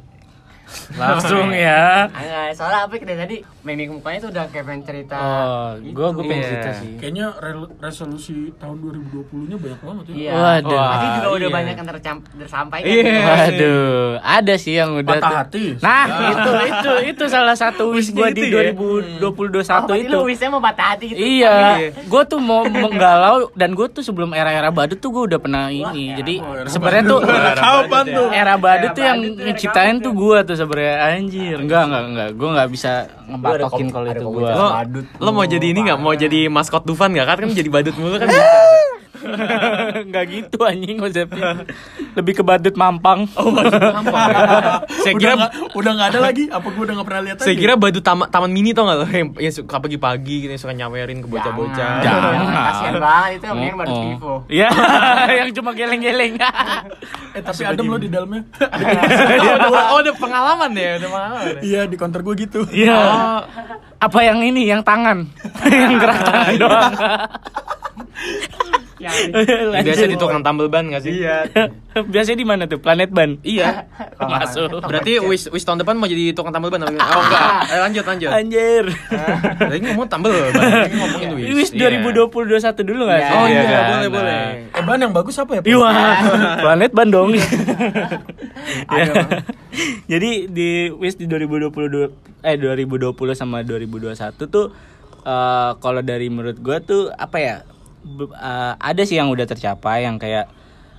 Langsung ya. Enggak, soalnya Apoy dari tadi mimik mukanya tuh udah kayak pengen cerita. Oh, gua gua pengen Iya. cerita sih. Kayaknya re- resolusi tahun 2020-nya banyak banget ya. Iya. Waduh. Pasti juga udah iya. banyak yang tercam- tersampaikan. Iya. Waduh, ada sih yang udah Patah hati. Nah, itu itu itu salah satu wish gua di itu ya? 2020 Oh, 21 berarti itu. wishnya mau patah hati gitu. Iya, gue tuh mau menggalau dan gue tuh sebelum era-era badut tuh gue udah pernah ini. Jadi sebenarnya tuh era badut tuh yang badut tuh era ngeciptain tuh gue tuh sebenarnya anjir. Enggak enggak enggak, gue nggak bisa ngepatokin kom- kalau ada itu gue. komunitas lo badut. lo mau jadi ini nggak mau jadi maskot Dufan nggak kan kan jadi badut mulu kan Enggak gitu anjing konsepnya. Lebih ke badut mampang. saya udah kira nggak udah nggak ada lagi. Apa gue udah nggak pernah lihat saya lagi? kira badut taman taman mini tau nggak lo yang, yang suka pagi-pagi gitu yang suka nyawerin ke bocah-bocah Jangan. Jangan. Kasihan banget itu yang badut Oh, oh. Vivo. Iya, yang cuma geleng-geleng. Eh tapi adem lo di dalamnya. oh, udah- oh udah pengalaman ya udah pengalaman ya? Iya di counter gue gitu. Iya. Apa yang ini? Yang tangan. yang gerak tangan doang. Ini biasa di tukang tambal ban gak sih? Iya. Biasanya di mana tuh? Planet Ban. Iya. Masuk. Berarti wish, wish tahun depan mau jadi tukang tambal ban? Oh enggak. Ayo lanjut lanjut. Anjir. Tadi ngomong tambal ban. Ini ngomongin wish. Wis Iya. 2020 21 dulu gak sih? Oh iya, kan? boleh boleh. Eh ban yang bagus apa ya? Iya, Planet Ban dong. Ya. Jadi di Wis di 2022 eh 2020 sama 2021 tuh eh, kalau dari menurut gua tuh apa ya? Eh, ada sih yang udah tercapai yang kayak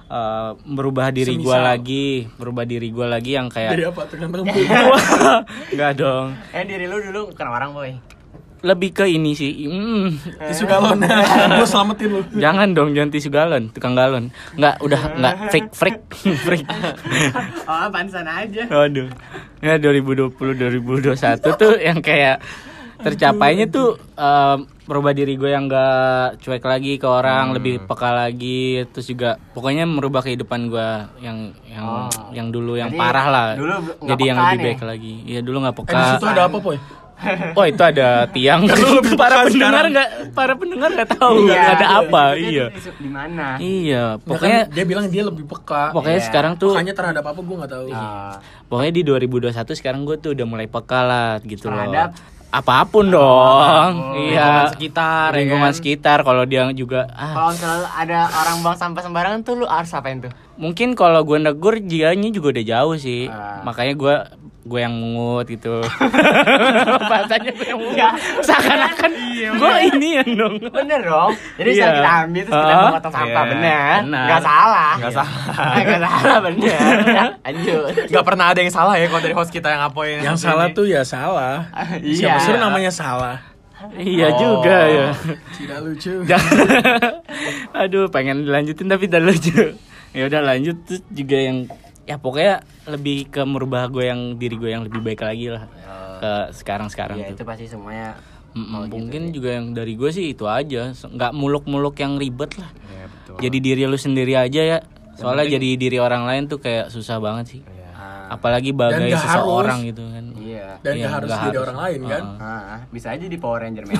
eh, merubah diri gua Semisal. lagi, merubah diri gua lagi yang kayak Jadi apa? Tergantung Enggak dong. Eh diri lu dulu bukan orang boy. Lebih ke ini sih. mm, tisu galon. gue selamatin lu. Jangan dong, jangan tisu galon, tukang galon. Enggak, udah enggak freak freak freak. Oh pantesan aja. Waduh. Ya 2020 2021 tuh yang kayak tercapainya tuh em, merubah diri gue yang gak cuek lagi ke orang, lebih peka lagi, terus juga pokoknya merubah kehidupan gue yang yang Oh. yang dulu yang Jadi, parah lah. dulu Jadi yang lebih nih. baik lagi. Iya, dulu nggak Eh di peka. situ ada apa poy? Oh, itu ada tiang. para pendengar nggak para pendengar nggak tahu ada apa. Iya. Di mana? Iya, Pokoknya pokoknya dia bilang dia lebih peka. pokoknya Iya. sekarang tuh Pekanya terhadap apa gue nggak tahu. Ah, Pokoknya di 2021 sekarang gue tuh udah mulai peka lah gitu Terhadap? loh. Apa pun dong. iya. Lingkungan sekitar, ya Lingkungan kan? sekitar kalau dia juga ah Kalau misalnya ada orang buang sampah sembarangan tuh lu harus apain tuh? mungkin kalau gue negur dianya juga udah jauh sih. Ah. Makanya gue gue yang mungut gitu. Bahasanya gue yang mungut. Seakan-akan gue ini yang dong. Bener dong. Jadi Iya. setelah kita ambil terus kita memotong sampah, Iya, bener. benar. Gak salah. Nggak salah. Gak salah, bener. Lanjut. Gak pernah ada yang salah ya kalau dari host kita yang apoin. Yang salah tuh ya salah. Iya. Siapa suruh namanya salah? Iya Oh. juga ya. Tidak lucu. Aduh, pengen dilanjutin tapi udah lucu. Ya udah lanjut terus juga yang ya pokoknya lebih ke merubah gue yang diri gue yang lebih baik lagi lah ke sekarang-sekarang Iya, itu tuh. pasti semuanya gitu mungkin sih. juga yang dari gue sih itu aja, nggak muluk-muluk yang ribet lah. Iya betul. Jadi diri lu sendiri aja ya. Soalnya jadi diri orang lain tuh kayak susah banget sih. Ah, Apalagi bagai seseorang harus. gitu kan. Iya. Dan Iya, nggak harus nggak jadi orang lain kan? Ah, bisa aja di Power Ranger men.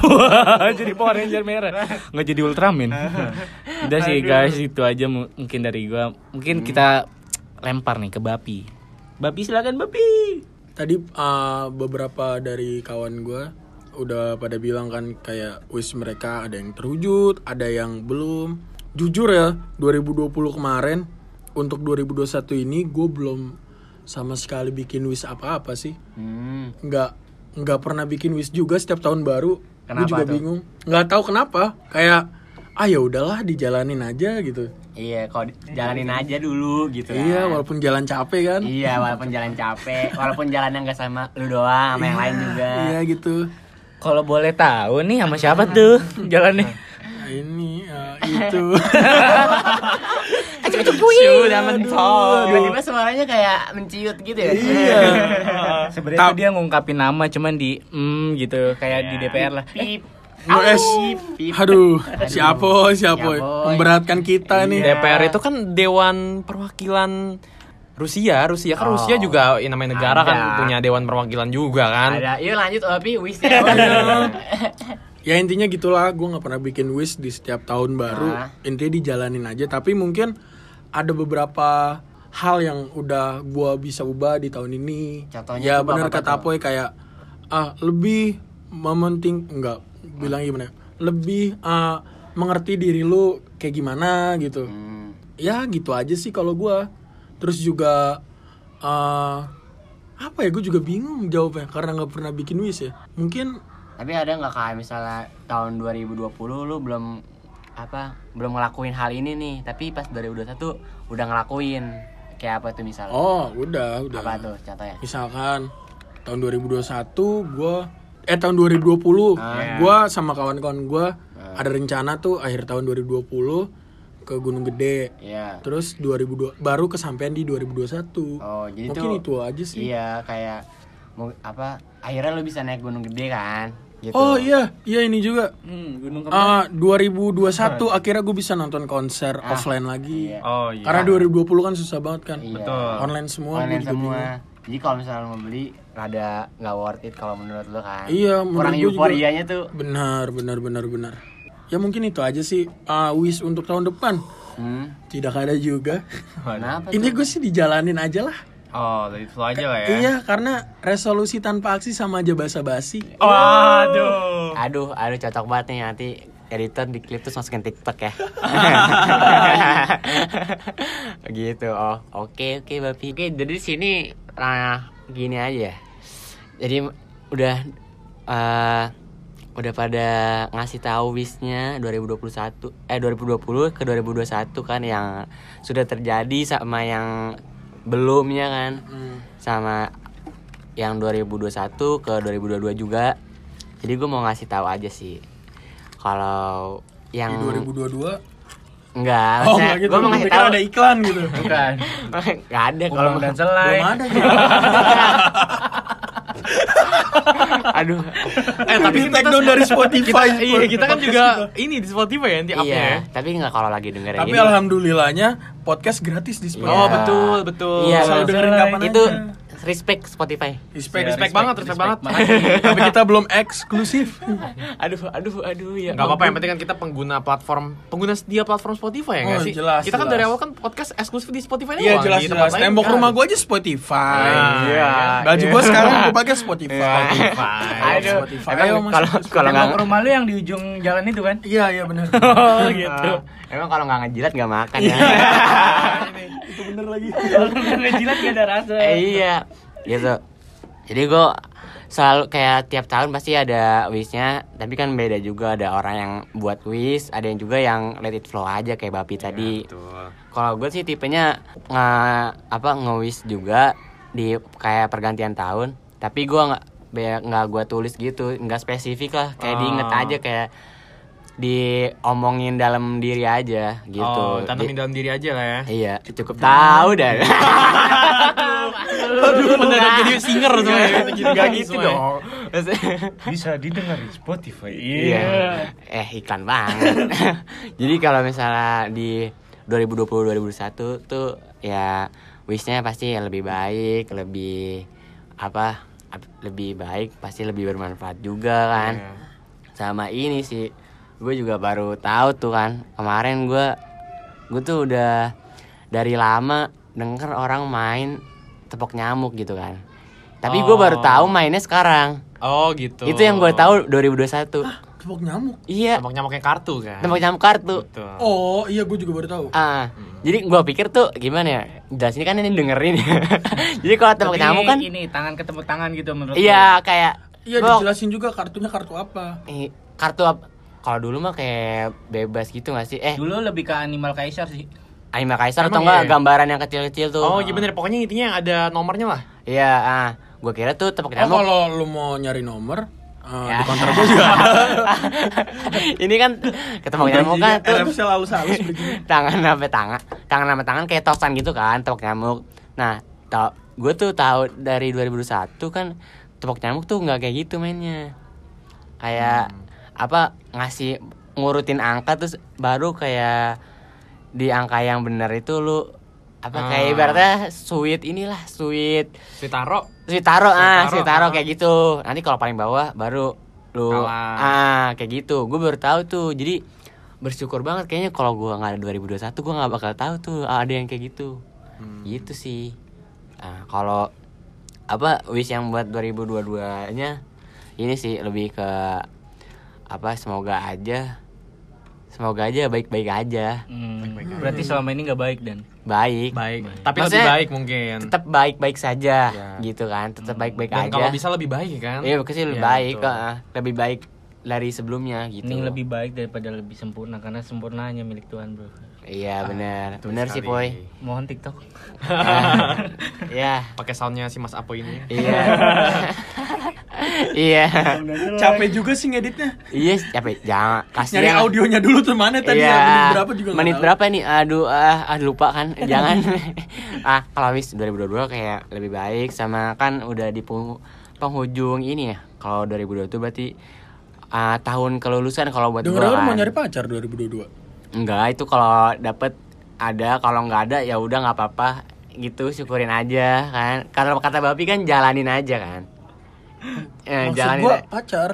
jadi Power Ranger merah nggak jadi Ultraman udah sih guys itu aja mu- mungkin dari gua mungkin kita lempar nih ke Bapi Bapi silakan Bapi Tadi uh, beberapa dari kawan gue udah pada bilang kan kayak wish mereka ada yang terwujud, ada yang belum. Jujur ya, 2020 kemarin untuk 2021 ini gue belum sama sekali bikin wish apa-apa sih. Hmm. Nggak nggak pernah bikin wish juga setiap tahun baru. Gue Kenapa juga tuh? bingung. Nggak tahu kenapa. Kayak ah ya udahlah dijalanin aja gitu. Iya, kalau jalanin aja dulu gitu kan. Iya, walaupun jalan capek kan. Iya, walaupun jalan capek, walaupun jalannya nggak sama lu doang, sama yang lain juga. Iya gitu. kalau boleh tahu nih sama siapa tuh jalannya Nah, ini uh, itu. Sudah mentok. Tiba-tiba suaranya kayak menciut gitu ya. Iya. sebenarnya dia ngungkapin nama cuman di mm gitu kayak di DPR lah Pip. No es. Aduh, siapa siapa Siapoy. memberatkan kita nih. DPR itu kan Dewan Perwakilan Rusia, Rusia kan Oh. Rusia juga ya, namanya negara kan Ada. punya Dewan Perwakilan juga kan. Ada, yuk lanjut Opi, wish ya. Ya intinya gitulah, gue nggak pernah bikin wish di setiap tahun baru. Ah. Intinya dijalanin aja. Tapi mungkin ada beberapa hal yang udah gue bisa ubah di tahun ini. Contohnya ya benar apa kata? Apoy kayak ah lebih mementing enggak bilang gimana? ya? Lebih ah, mengerti diri lu kayak gimana gitu. Hmm. Ya gitu aja sih kalau gue. Terus juga ah, apa ya? Gue juga bingung jawabnya karena nggak pernah bikin wish ya. Mungkin Tapi ada nggak kayak misalnya tahun 2020 lu belum apa belum ngelakuin hal ini nih, tapi pas 2021 udah ngelakuin. Kayak apa tuh misalnya? oh udah udah. Apa tuh contohnya? misalkan tahun 2021 gua eh tahun 2020 Ah. gua sama kawan-kawan gua ada rencana tuh akhir tahun 2020 ke Gunung Gede Iya. terus 2002 baru kesampaian di 2021 Oh, jadi mungkin tuh itu aja sih Iya, kayak mau apa? Akhirnya lu bisa naik gunung gede kan? Gitu. oh iya iya ini juga Hmm, gunung Ah, 2021 akhirnya gue bisa nonton konser offline lagi iya. Oh iya. karena 2020 kan susah banget kan Iya. Betul. online semua Online semua. bingung. Jadi kalau misalnya mau beli rada nggak worth it kalau menurut lu kan? Iya, menurut Kurang euforianya tuh. benar benar benar benar ya mungkin itu aja sih Ah, wish untuk tahun depan Hmm. tidak ada juga Kenapa? ini gue sih dijalanin aja lah Oh, dari itu aja lah ya. iya karena resolusi tanpa aksi sama aja basa-basi Waduh. Aduh, aduh cocok banget nih nanti editor di klip terus masukin TikTok ya. gitu. Oh, oke oke Bapi. Oke, jadi di sini nah gini aja. Jadi udah eh udah pada ngasih tahu wishnya 2021 eh 2020 ke 2021 kan yang sudah terjadi sama yang belumnya kan. Sama yang 2021 ke 2022 juga. Jadi gue mau ngasih tahu aja sih. Kalau di yang 2022 enggak oh maksudnya nggak gitu. gue tahu. ada iklan gitu? Bukan. Nggak ada kalau Ulang dan selai. Belum ada ya aduh. Eh tapi Ini take down dari Spotify. Kita, iya, kita kan juga ini di Spotify ya nanti upnya ya. iya tapi nggak kalau lagi dengerin tapi ini. alhamdulillahnya podcast gratis di Spotify. Oh, betul, betul. iya. Selalu dengerin kapan itu aja. Respect Spotify. Respect, Respect banget, respect banget. tapi kita belum eksklusif. Aduh aduh aduh ya Gak apa-apa yang penting kan kita pengguna platform pengguna sedia platform Spotify ya nggak Oh, sih? jelas, kita kan jelas. dari awal kan podcast eksklusif di Spotify iya jelas di jelas. lain tembok kan. rumah gua aja Spotify. Iya. baju gua sekarang gua pakai Spotify. Aduh. Spotify. Ayo, Mas. kalau kalau Tembok nggak rumah lu yang di ujung jalan itu kan? Iya iya benar oh gitu. Emang kalau nggak ngejilat nggak makan ya? Itu bener lagi. Kalau ngejilat gak ada rasa. Eh, iya. Gitu. Jadi gue selalu kayak tiap tahun pasti ada wishnya. Tapi kan beda juga. Ada orang yang buat wish ada yang juga yang let it flow aja kayak bapi tadi. Betul. kalau gue sih tipenya nge apa nge-wish juga di kayak pergantian tahun. Tapi gue nggak nggak gue tulis gitu. Nggak spesifik lah. Kayak Oh. diinget aja kayak diomongin dalam diri aja gitu Oh, tanamin Di- dalam diri aja lah ya. iya cukup tahu dah Aduh, mendadak jadi singer semua ya. Gak gitu Semua ya. dong bisa didengar di Spotify Iya. Eh iklan banget. Jadi kalau misalnya di 2020 2021 tuh ya wishnya pasti lebih baik, lebih apa? ap- lebih baik, pasti lebih bermanfaat juga kan. Iya. Sama ini sih, gue juga baru tahu tuh kan kemarin gue gue tuh udah dari lama denger orang main tepok nyamuk gitu kan. Tapi gue baru tahu mainnya sekarang. Oh, gitu. Itu yang gue tahu 2021. tepok nyamuk Iya, Nyamuk-nyamuknya kartu kan. tembak nyamuk kartu. Betul. oh iya gue juga baru tahu Ah, jadi gua pikir tuh gimana ya? Jelas ini kan ini dengerin. jadi kalau tembak Tapi nyamuk kan ini tangan ketemu tangan gitu menurut iya kayak iya dijelasin juga kartunya kartu apa eh, kartu apa? Kalau dulu mah kayak bebas gitu gak sih? Eh, lu. dulu lebih ke animal kaisar sih Anima Kaisar atau enggak iya? gambaran yang kecil-kecil tuh? Oh, iya bener. Pokoknya intinya yang ada nomornya lah. Iya, ah, gua kira tuh tembak oh nyamuk. kalau lu mau nyari nomor eh, Ya. di counter gue juga ini kan ketemu nyamuk kan tuh RFC lalu halus begini tangan sampai tangan tangan sama tangan kayak tosan gitu kan tepok nyamuk nah tau gue tuh tahu dari 2021 kan tepok nyamuk tuh nggak kayak gitu mainnya kayak apa ngasih ngurutin angka terus baru kayak di angka yang benar itu lu apa kayak Ah. ibaratnya sweet inilah sweet Taro. taro ah taro, ah. kayak gitu nanti kalau paling bawah baru lu Kalah. ah kayak gitu gue baru tahu tuh jadi bersyukur banget kayaknya kalau gua nggak ada 2021 gua nggak bakal tahu tuh ada yang kayak gitu Hmm. gitu sih nah, kalau apa wish yang buat 2022 nya ini sih lebih ke apa semoga aja semoga aja baik-baik aja Hmm, berarti selama ini nggak baik dan baik Baik. Tapi lebih Maksudnya, baik mungkin. tetap baik-baik saja Ya. gitu kan tetap baik-baik Dan aja kalau bisa lebih baik kan? iya pasti lebih Ya, baik ah. lebih baik dari sebelumnya gitu ini lebih baik daripada lebih sempurna karena sempurna hanya milik Tuhan bro. Iya benar betul benar sih boy Mohon TikTok. ya Pakai soundnya si Mas Apo ini. iya iya Capek juga sih ngeditnya. iya capek jangan kasih Nyari audionya dulu tuh mana tadi Iya. ya, menit berapa juga Menit tahu. berapa nih? Aduh, ah, ah lupa kan. Jangan. ah, kalau habis 2022 kayak lebih baik sama kan udah di peng- penghujung ini ya. Kalau 2022 berarti ah, tahun kelulusan kalau buat Dengar gua mau kan. nyari pacar 2022. Enggak, itu kalau dapet ada, kalau nggak ada ya udah nggak apa-apa gitu syukurin aja kan. Kalau kata Bapi kan jalanin aja kan. Eh, Maksud jalanin gua pacar.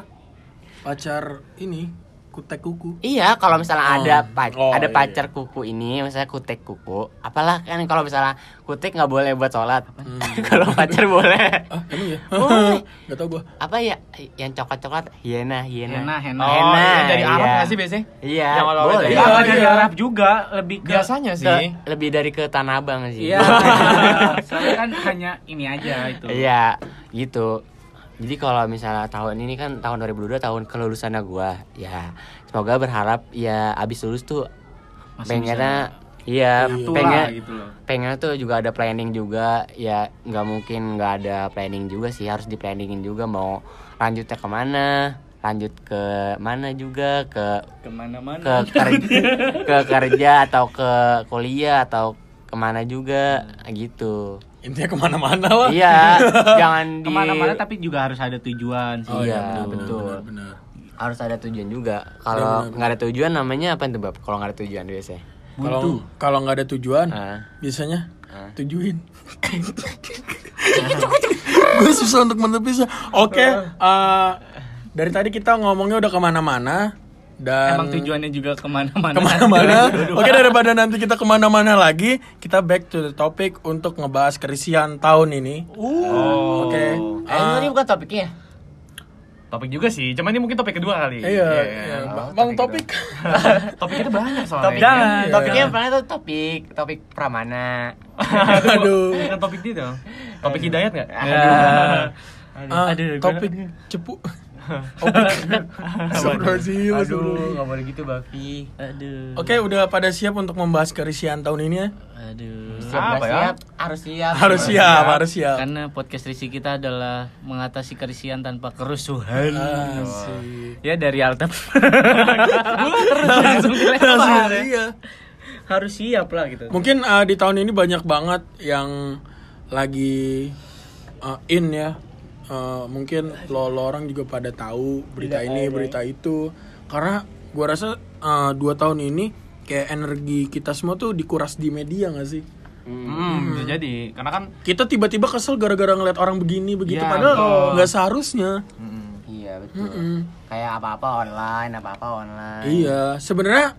Pacar ini kutek kuku. Iya, kalau misalnya Oh. ada pa- Oh, ada iya. pacar kuku ini, misalnya kutek kuku, apalah kan kalau misalnya kutek nggak boleh buat sholat, kalau pacar boleh. Ah, emang ya? Boleh. Gak tau gua. Apa ya yang coklat coklat? Hiena, hiena. Henna, henna. Oh, iya, dari Arab iya. nggak sih biasanya? Iya, Yang boleh. dari Iya, Iya, dari iya. Arab juga lebih ke Biasanya Ke- sih. lebih dari ke Tanah Abang sih. Iya. Soalnya kan hanya ini aja itu. Iya, gitu. Jadi kalau misalnya tahun ini kan tahun 2022 tahun kelulusannya gua, ya semoga berharap ya abis lulus tuh Masih pengennya iya Tua pengen gitu loh. pengen tuh juga ada planning juga ya nggak mungkin nggak ada planning juga sih harus di planningin juga mau lanjutnya ke mana lanjut ke mana juga ke Ke mana-mana. ke kerja ke kerja atau ke kuliah atau ke mana juga gitu Intinya ke mana-mana lah. iya jangan di Ke mana-mana tapi juga harus ada tujuan sih. Oh, iya, benar, betul. benar, benar. harus ada tujuan juga kalau nggak ada tujuan namanya apa itu bab kalau nggak ada tujuan biasanya Kalau kalau nggak ada tujuan, Ah. biasanya Ah. tujuin. gue susah untuk menepisnya. Oke, eh, dari tadi kita ngomongnya udah ke mana-mana dan Emang tujuannya juga ke mana-mana. ke mana-mana. Oke daripada nanti kita ke mana-mana lagi, kita back to the topic untuk ngebahas kerisian tahun ini. Oh. Oke. eh ini bukan topiknya Topik juga sih, cuman ini mungkin topik kedua kali. Iya, Iya, iya. oh, bang topik topik. Topik itu banyak soalnya. topik Jangan. Iya. topiknya yang pernah tuh topik topik pramana Aduh. Bukan topik itu dong. Topik hidayat nggak? Ya. Ah, Aduh, gue- topik cepu. Topik. Astagfirullahaladzim, aduh nggak boleh gitu Bafi Aduh. Oke, udah pada siap untuk membahas kerisian tahun ini ya? Aduh. siap Apa ya? siap harus siap Harus siap, harus siap. Karena podcast risi kita adalah mengatasi kerisian tanpa kerusuhan. Asik. Ya dari Altap. Langsung dilempar ya. Iya. Harus siap lah gitu. Mungkin uh, di tahun ini banyak banget yang lagi uh, in ya. Uh, mungkin lo, lo orang juga pada tahu berita ini, berita itu. Karena gua rasa uh, dua tahun ini kayak energi kita semua tuh dikuras di media gak sih? Hmm, bisa jadi. Karena kan Kita tiba-tiba kesel gara-gara ngeliat orang begini begitu, Iya, padahal nggak seharusnya. iya betul Mm-mm. kayak apa apa online apa apa online Iya, sebenarnya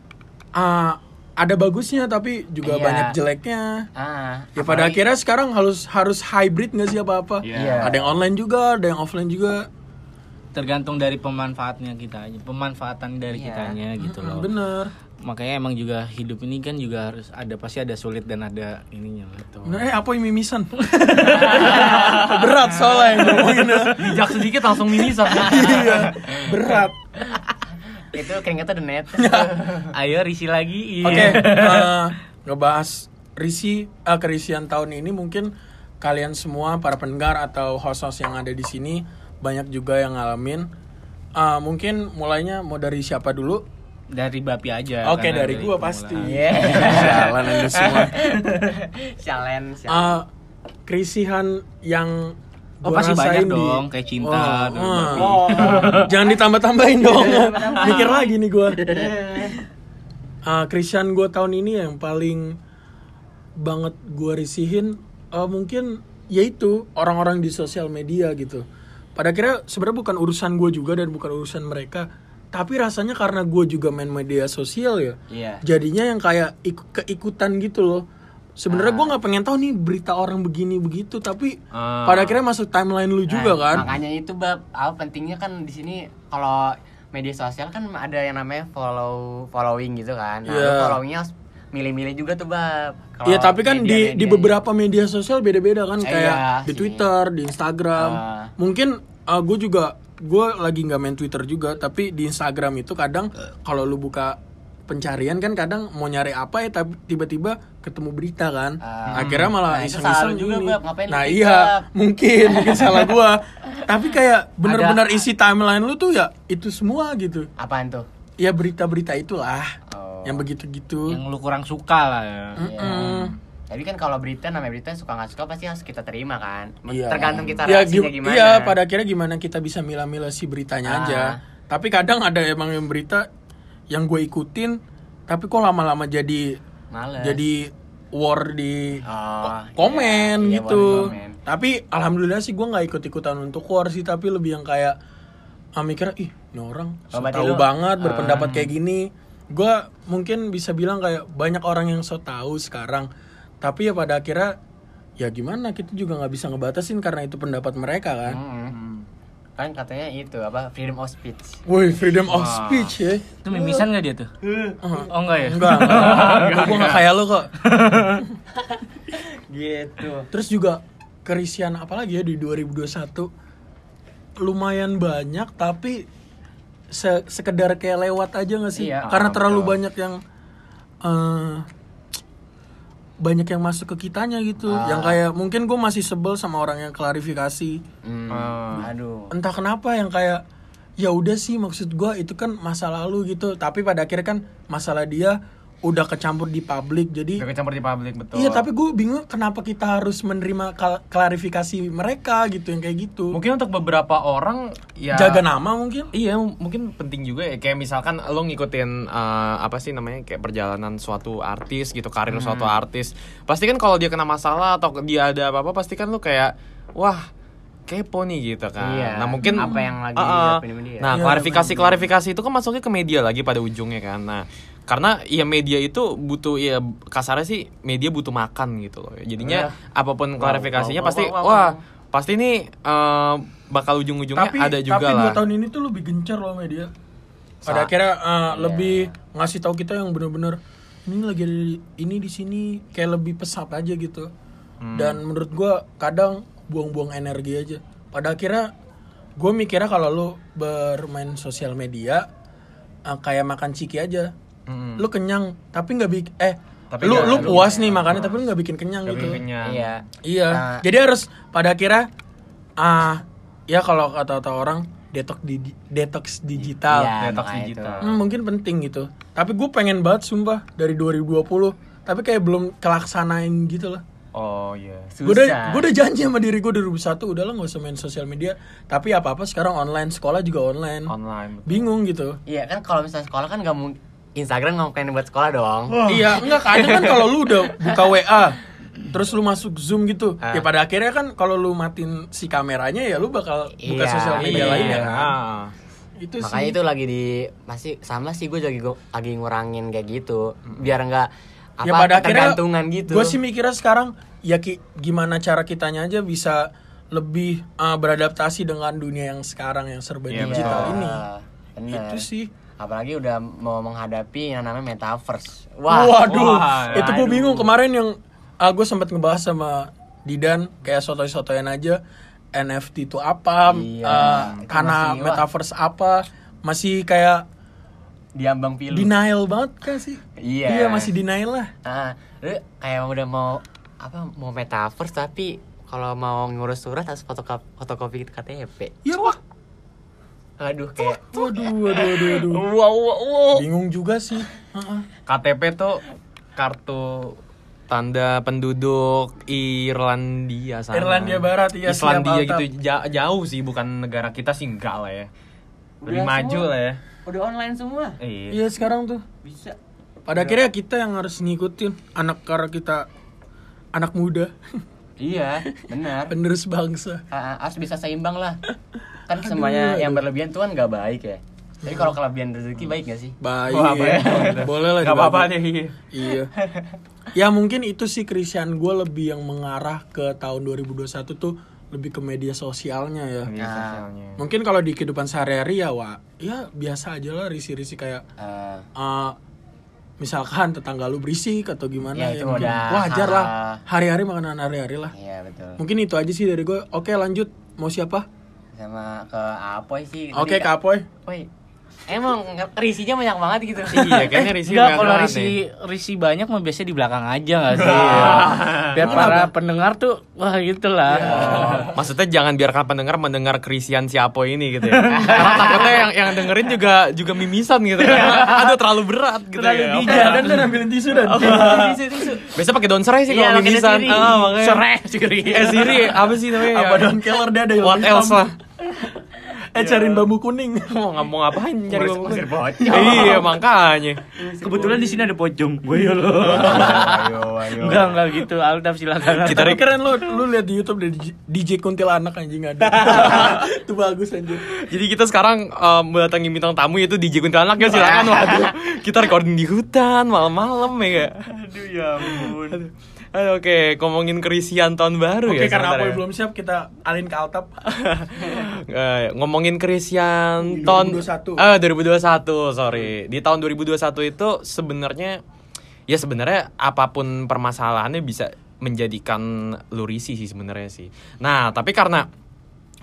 uh, ada bagusnya tapi juga Iya. banyak jeleknya. ah Ya pada akhirnya sekarang harus harus hybrid nggak sih apa-apa? Iya. Ada yang online juga, ada yang offline juga. Tergantung dari pemanfaatnya kita aja, pemanfaatan dari Iya. kitanya gitu loh. Bener. Makanya emang juga hidup ini kan juga harus ada pasti ada sulit dan ada ininya gitu. Nah, eh apa yang mimisan? berat soalnya yang ngomonginnya. bijak sedikit langsung mimisan. iya, berat. Itu keringetnya udah net Ayo risi lagi. Iya. Oke, eh, ngebahas risi eh, kerisian tahun ini mungkin kalian semua para pendengar atau host-host yang ada di sini banyak juga yang ngalamin. Eh, mungkin mulainya mau dari siapa dulu? Dari Bapi aja. Oke, karena dari gua pasti. Sialan anda semua. challenge Eh, kerisihan yang Oh, pasti banyak di- dong, kayak cinta, Oh, oh. Jangan ditambah-tambahin dong. Mikir lagi nih gue. Ah, Christian gue tahun ini yang paling banget gue risihin eh, mungkin yaitu orang-orang di sosial media gitu. Pada akhirnya sebenarnya bukan urusan gue juga dan bukan urusan mereka, tapi rasanya karena gue juga main media sosial ya. Iya. Jadinya yang kayak ikut keikutan gitu loh. Sebenarnya gue nggak pengen tahu nih berita orang begini begitu, tapi Ah. pada akhirnya masuk timeline lu juga Nah, kan. Makanya itu bab apa pentingnya kan di sini kalau media sosial kan ada yang namanya follow following gitu kan. Nah, lu followingnya milih-milih juga tuh bab. Iya tapi kan di di media-media- beberapa media sosial beda-beda kan Eh, kayak iya di sih. Twitter, di Instagram. Ah. Mungkin gue juga gue lagi nggak main Twitter juga tapi di Instagram itu kadang kalau lu buka pencarian kan kadang mau nyari apa ya tapi tiba-tiba ketemu berita kan. Ah. Akhirnya malah Nah, iseng-iseng juga. Bab. Ngapain Nah iya mungkin mungkin salah gua. Tapi kayak bener-bener isi timeline lu tuh ya itu semua gitu. apaan tuh? Ya berita-berita itulah Oh. yang begitu-gitu. Yang lu kurang suka lah ya. Mm-mm. Tapi kan kalau berita namanya berita suka nggak suka pasti harus kita terima kan. Iya. Tergantung kita ya, reaksinya gim- gimana. Iya, pada akhirnya gimana kita bisa milah-milah si beritanya Ah. aja. Tapi kadang ada emang yang berita yang gue ikutin, tapi kok lama-lama jadi Males. jadi war di Oh, ko- komen iya, iya, gitu. komen. Tapi alhamdulillah sih gue nggak ikut-ikutan untuk war sih, tapi lebih yang kayak ah, mikir ih ini orang so Oh, tahu banget berpendapat Ah. kayak gini. Gue mungkin bisa bilang kayak banyak orang yang so tahu sekarang. Tapi ya pada akhirnya ya gimana kita juga nggak bisa ngebatasin karena itu pendapat mereka kan. Mm-mm. Kan katanya itu apa freedom of speech. Woi freedom of speech ya. Itu mimisan gak dia tuh? Oh enggak ya? Enggak, enggak. gue nggak kayak lo kok. Gitu. Terus juga kerisian apalagi ya di 2021 lumayan banyak tapi se- sekedar kayak lewat aja nggak sih? Iya, Karena ah, terlalu betul. banyak yang eh, banyak yang masuk ke kitanya gitu. Ah. Yang kayak mungkin gue masih sebel sama orang yang klarifikasi. Hmm, Ah. Aduh. Entah kenapa yang kayak ya udah sih maksud gue itu kan masa lalu gitu. Tapi pada akhirnya kan masalah dia udah kecampur di publik jadi Udah kecampur di publik betul. Iya tapi gue bingung kenapa kita harus menerima kal- klarifikasi mereka gitu yang kayak gitu. mungkin untuk beberapa orang ya Jaga nama mungkin. Iya, mungkin penting juga ya. Kayak misalkan lo ngikutin eh, apa sih namanya kayak perjalanan suatu artis gitu, karir suatu artis. Pasti kan kalau dia kena masalah atau dia ada apa-apa, pasti kan lo kayak wah kepo nih gitu kan. Iya, Nah mungkin apa yang lagi dihadapin sama dia. Nah Iya, klarifikasi klarifikasi itu kan masuknya ke media lagi pada ujungnya kan. Nah karena ya media itu butuh ya kasarnya sih media butuh makan gitu loh. Jadinya apa pun klarifikasinya wow, pasti wow, wow, wah wow. pasti nih eh, bakal ujung-ujungnya Tapi ada juga tapi lah. dua tahun ini tuh lebih gencar loh media. Pada Sa- akhirnya uh, lebih ngasih tahu kita yang bener-bener ini lagi ada di, ini di sini kayak lebih pesat aja gitu. Dan menurut gua kadang buang-buang energi aja. Pada akhirnya gue mikirnya kalau lu bermain sosial media uh, kayak makan ciki aja. Mm-mm. Lu kenyang tapi nggak bikin eh Tapi lu lu lu- puas nih makannya tapi lu nggak bikin kenyang Nggak gitu. bikin kenyang. Iya. Iya. Nah. Jadi harus pada akhirnya ah ya kalau kata-kata orang detox di detox digital. Iya, detox digital. itu. Hmm, mungkin penting gitu. Tapi gue pengen banget sumpah dari 2020. Tapi kayak belum kelaksanain gitu lah. Oh iya. Gue udah, gue udah janji sama diri gue 2001 udah lah gak usah main sosial media. Tapi apa apa sekarang online sekolah juga online. Online. betul. Bingung gitu. Iya kan kalau misalnya sekolah kan nggak mungkin Instagram nggak mungkin buat sekolah dong. Iya, enggak kadang kan kalau lu udah buka WA terus lu masuk Zoom gitu. Ah. Ya pada akhirnya kan kalau lu matiin si kameranya ya lu bakal buka Iya, sosial media iya. lainnya kan. Ah. Itu Makanya sih. itu lagi di masih sama sih gue lagi lagi ngurangin kayak gitu biar nggak apa ya pada akhirnya ketergantungan gitu. Gue sih mikirnya sekarang ya ki- gimana cara kitanya aja bisa lebih uh, beradaptasi dengan dunia yang sekarang yang serba Iya, digital betul. ini. Bener. Itu sih. Apalagi udah mau menghadapi yang namanya metaverse. Wah. Waduh, wah, itu gue bingung kemarin yang ah, gue sempat ngebahas sama Didan kayak sotoy-sotoyan aja NFT itu apa, Iya, uh, itu karena masih, wah. metaverse apa, masih kayak Diambang pilu. denial banget kan sih? Iya. Iya masih denial lah. Ah, lu kayak udah mau apa mau metaverse tapi kalau mau ngurus surat harus fotokopi, fotokopi KTP. Iya wah. Aduh kayak Waduh, waduh, waduh, waduh. wow wow wow. Bingung juga sih. Heeh. KTP tuh kartu tanda penduduk Irlandia sana. Irlandia Barat, iya, Islandia siap, gitu Ja- jauh sih bukan negara kita sih enggak lah ya. Lebih Udah maju semua. lah ya. Udah online semua. Iya. Iya sekarang tuh. Bisa. Pada akhirnya kita yang harus ngikutin anak karena kita anak muda, Iya, benar. penerus bangsa. Ah, ah, harus bisa seimbang lah. Kan semuanya yang berlebihan tuh kan nggak baik ya. Tapi kalau kelebihan rezeki baik gak sih? Baik. Wah, baik. Boleh lah. Gak apa-apa deh. Iya. Ya mungkin itu sih Christian gue lebih yang mengarah ke tahun 2021 tuh lebih ke media sosialnya ya. Media Nah. sosialnya. Mungkin kalau di kehidupan sehari-hari ya wah, ya biasa aja lah risi-risi kayak Eh, eh, misalkan tetangga lu berisik atau gimana Ya, ya, mungkin udah wajar lah hari-hari makanan hari-hari lah iya betul. mungkin itu aja sih dari gue oke lanjut mau siapa Sama ke Apoy sih. oke Tadi- kapoy Apoy. Emang nge- risinya banyak banget gitu. Iya, kayaknya Risi Enggak, banyak kalau risi nih. risi banyak mah biasanya di belakang aja gak sih? Biar para pendengar tuh wah gitu lah. Oh, maksudnya jangan biarkan pendengar mendengar kerisian si Apo ini gitu ya. Karena takutnya yang yang dengerin juga juga mimisan gitu. Aduh terlalu berat gitu Terlalu ya. bijak. dan dan ambilin tisu dan tisu tisu. Biasa pakai daun serai sih Iya, kalau daun mimisan. Ah, makanya. Serai siri. Eh Siri, apa sih namanya? apa daun keler dia ada yang What else lah? Eh cariin bambu kuning Mau nggak mau ngapain nyari bambu kuning? pocong. Iya, makanya. Kebetulan di sini ada pocong. Gue ya lo. Ayo ayo. Enggak enggak gitu. Altaf silakan. Kita keren lu lu lihat di YouTube dari DJ Kuntilanak anjing ada itu bagus anjing Jadi kita sekarang um, mendatangi bintang tamu yaitu DJ Kuntilanak ya silakan waduh. Kita recording di hutan malam-malam ya? Aduh ya ampun. Oke, ngomongin kerisian tahun baru oke ya. karena sebentar Apoy ya. belum siap kita alin ke Altap Eh, ngomongin kerisian tahun 2021. eh 2021 sorry di tahun 2021 itu sebenarnya ya sebenarnya apa pun permasalahannya bisa menjadikan lu risih sih sebenarnya sih nah tapi karena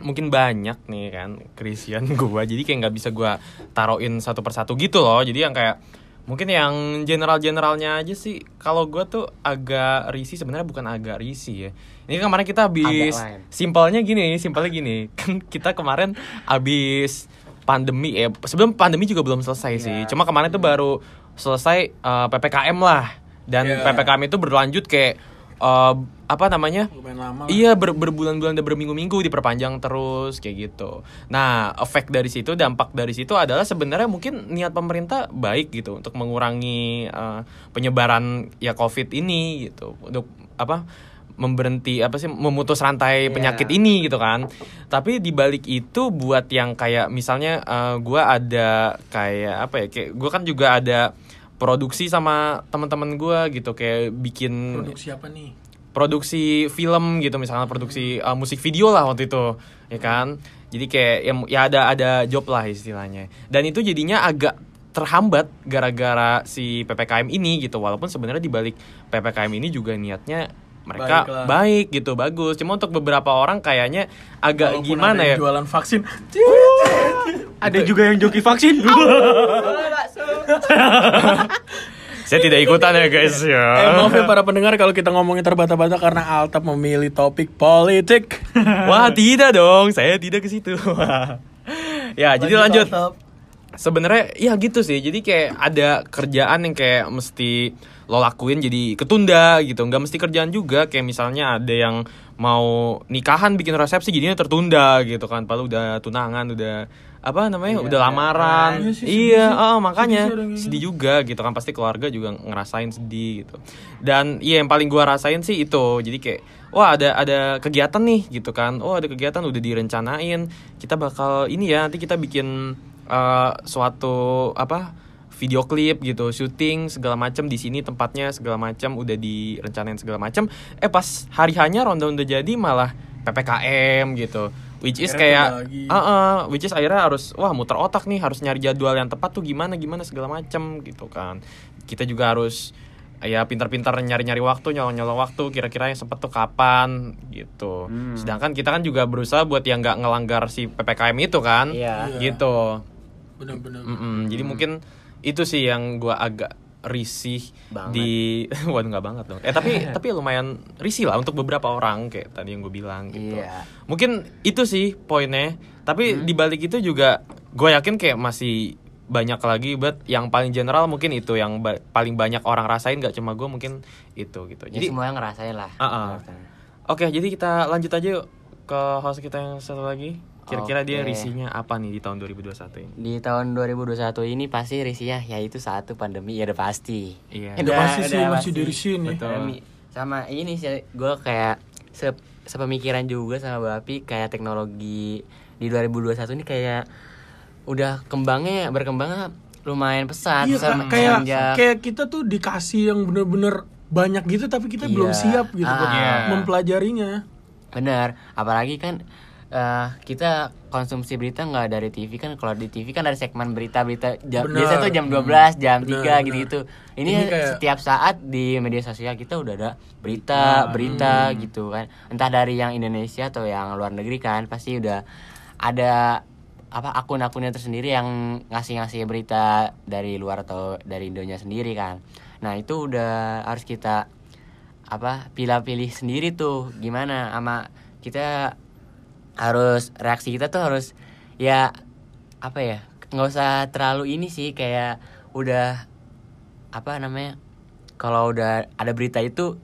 mungkin banyak nih kan kerisian gua jadi kayak nggak bisa gua taruhin satu persatu gitu loh jadi yang kayak mungkin yang general generalnya aja sih kalau gua tuh agak risih sebenarnya bukan agak risih ya. Ini kemarin kita habis simpelnya gini simpelnya gini. Kan kita kemarin habis pandemi ya sebelum pandemi juga belum selesai sih. Iya. cuma kemarin tuh baru selesai eh, ppkm lah. Dan Iya. ppkm itu berlanjut kayak eh, apa namanya lumayan lama lah. Iya ber- berbulan-bulan dan berminggu-minggu diperpanjang terus kayak gitu. Nah efek dari situ dampak dari situ adalah sebenarnya mungkin niat pemerintah baik gitu untuk mengurangi eh, penyebaran ya COVID ini gitu untuk apa memberhenti apa sih memutus rantai Iya. penyakit ini gitu kan. Tapi di balik itu buat yang kayak misalnya eh, gua ada kayak apa ya kayak gua kan juga ada produksi sama teman-teman gua gitu kayak bikin produksi apa nih produksi film gitu misalnya produksi uh, musik video lah waktu itu ya kan? Jadi kayak ya, ya ada ada job lah istilahnya. Dan itu jadinya agak terhambat gara-gara si ppkm ini gitu. Walaupun sebenarnya di balik ppkm ini juga niatnya mereka Baik lah. baik gitu bagus. Cuma untuk beberapa orang kayaknya agak Walaupun gimana ada ya? yang jualan vaksin. Ada juga yang joki vaksin. saya tidak ikutan ya guys eh ya. Maaf ya para pendengar kalau kita ngomongin terbata-bata karena Altap memilih topik politik. Wah tidak dong saya tidak ke situ. Ya jadi lanjut sebenarnya ya gitu sih. Jadi kayak ada kerjaan yang kayak mesti lo lakuin jadi ketunda gitu. Nggak mesti kerjaan juga. Kayak misalnya ada yang mau nikahan bikin resepsi jadinya tertunda gitu kan. Padahal udah tunangan udah apa namanya udah lamaran. Iya sih, sedih iya sih. oh makanya Sedih kayak sedih juga gitu kan. Pasti keluarga juga ngerasain sedih gitu. Dan iya yang paling gua rasain sih itu. Jadi kayak wah ada ada kegiatan nih gitu kan. Oh ada kegiatan udah direncanain. Kita bakal ini ya nanti kita bikin eh, suatu apa video klip gitu. Syuting segala macam di sini tempatnya segala macam udah direncanain segala macam eh pas hari hanya ronda udah jadi malah ppkm gitu which is Akhirnya kayak ah ah, which is akhirnya harus wah muter otak nih harus nyari jadwal yang tepat tuh gimana gimana segala macam gitu kan. Kita juga harus ya pintar-pintar nyari-nyari waktu nyolong-nyolong waktu kira-kira yang sempet tuh kapan gitu. Sedangkan kita kan juga berusaha buat yang nggak ngelanggar si ppkm itu kan Iya. gitu. Bener-bener Mm-mm. jadi mungkin itu sih yang gua agak risih Banget. di waduh nggak banget dong eh tapi tapi lumayan risih lah untuk beberapa orang kayak tadi yang gue bilang gitu Iya. mungkin itu sih poinnya tapi di balik itu juga gue yakin kayak masih banyak lagi but yang paling general mungkin itu yang ba- paling banyak orang rasain gak cuma gue mungkin itu gitu Jadi jadi semuanya ngerasain lah. Ah, ah. oke jadi kita lanjut aja yuk ke host kita yang satu lagi kira-kira dia Oke. risinya apa nih di tahun 2021 ini Di tahun 2021 ini pasti risihnya yaitu satu pandemi ya udah pasti. Iya. Udah pasti sih, masih ya. Betul. Pandemi. Sama ini sih gue kayak se sepemikiran juga sama Bapi kayak teknologi di 2021 ini kayak udah kembangnya berkembangnya lumayan pesat Iya, Kak, kayak semenjak- kayak kita tuh dikasih yang bener-bener banyak gitu tapi kita belum Iya. siap gitu buat Ah. mempelajarinya. Bener, apalagi kan eh, kita konsumsi berita nggak dari TV kan kalau di TV kan dari segmen berita-berita jam Bener. biasa tuh jam 12, jam Bener, 3 bener. gitu-gitu. Ini, Ini kayak- setiap saat di media sosial kita udah ada berita, berita gitu kan. Entah dari yang Indonesia atau yang luar negeri kan pasti udah ada apa akun-akunnya tersendiri yang ngasih-ngasih berita dari luar atau dari Indonesia sendiri kan. Nah, itu udah harus kita apa pilih-pilih sendiri tuh gimana sama kita harus reaksi kita tuh harus ya apa ya nggak usah terlalu ini sih kayak udah apa namanya kalau udah ada berita itu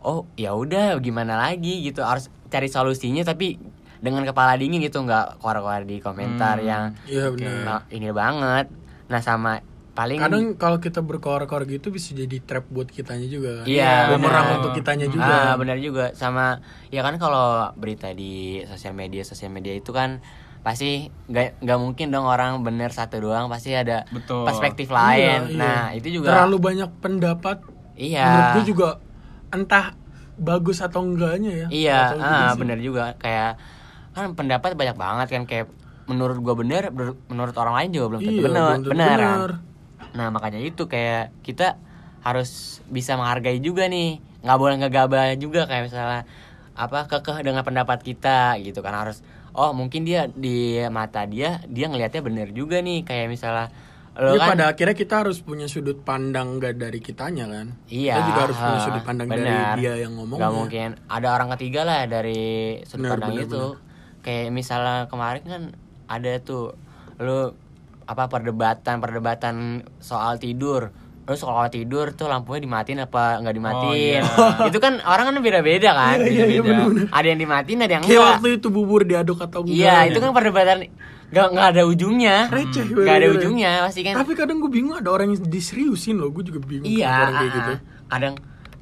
oh ya udah gimana lagi gitu harus cari solusinya tapi dengan kepala dingin gitu nggak keluar-keluar di komentar yang Iya benar. nah, ini banget nah sama paling Kadang kalau kita berkoar-koar gitu bisa jadi trap buat kitanya juga kan. Iya, Bumerang benar. untuk kitanya Ah, juga. benar juga sama ya kan kalau berita di sosial media sosial media itu kan pasti nggak nggak mungkin dong orang bener satu doang pasti ada Betul. perspektif Iya, lain iya. nah itu juga terlalu banyak pendapat. iya Menurut gue juga entah bagus atau enggaknya ya. iya ah, bener juga kayak kan pendapat banyak banget kan kayak menurut gua bener menurut orang lain juga belum tentu Iya, bener bener kan? Bener. Nah makanya itu kayak kita harus bisa menghargai juga nih nggak boleh ngegabah juga kayak misalnya apa kekeh dengan pendapat kita gitu kan harus oh mungkin dia di mata dia dia ngelihatnya bener juga nih kayak misalnya lo Tapi kan pada akhirnya kita harus punya sudut pandang gak dari kitanya kan. Iya, Kita juga harus punya sudut pandang benar. dari dia yang ngomong. Nggak mungkin ada orang ketiga lah dari sudut Benar, pandang benar, itu. Kayak misalnya kemarin kan ada tuh lu apa perdebatan perdebatan soal tidur. Terus kalau tidur tuh lampunya dimatiin apa nggak dimatiin? itu kan orang kan beda-beda kan. Oh, Iya, iya, iya, benar-benar. ada yang dimatiin, ada yang Kayak enggak. waktu itu bubur diaduk atau enggak. Iya, itu kan perdebatan nggak nggak ada ujungnya. Receh, Nggak ada ujungnya pasti kan. Tapi kadang gue bingung ada orang yang diseriusin loh, gue juga bingung Iya, orang kayak gitu. kadang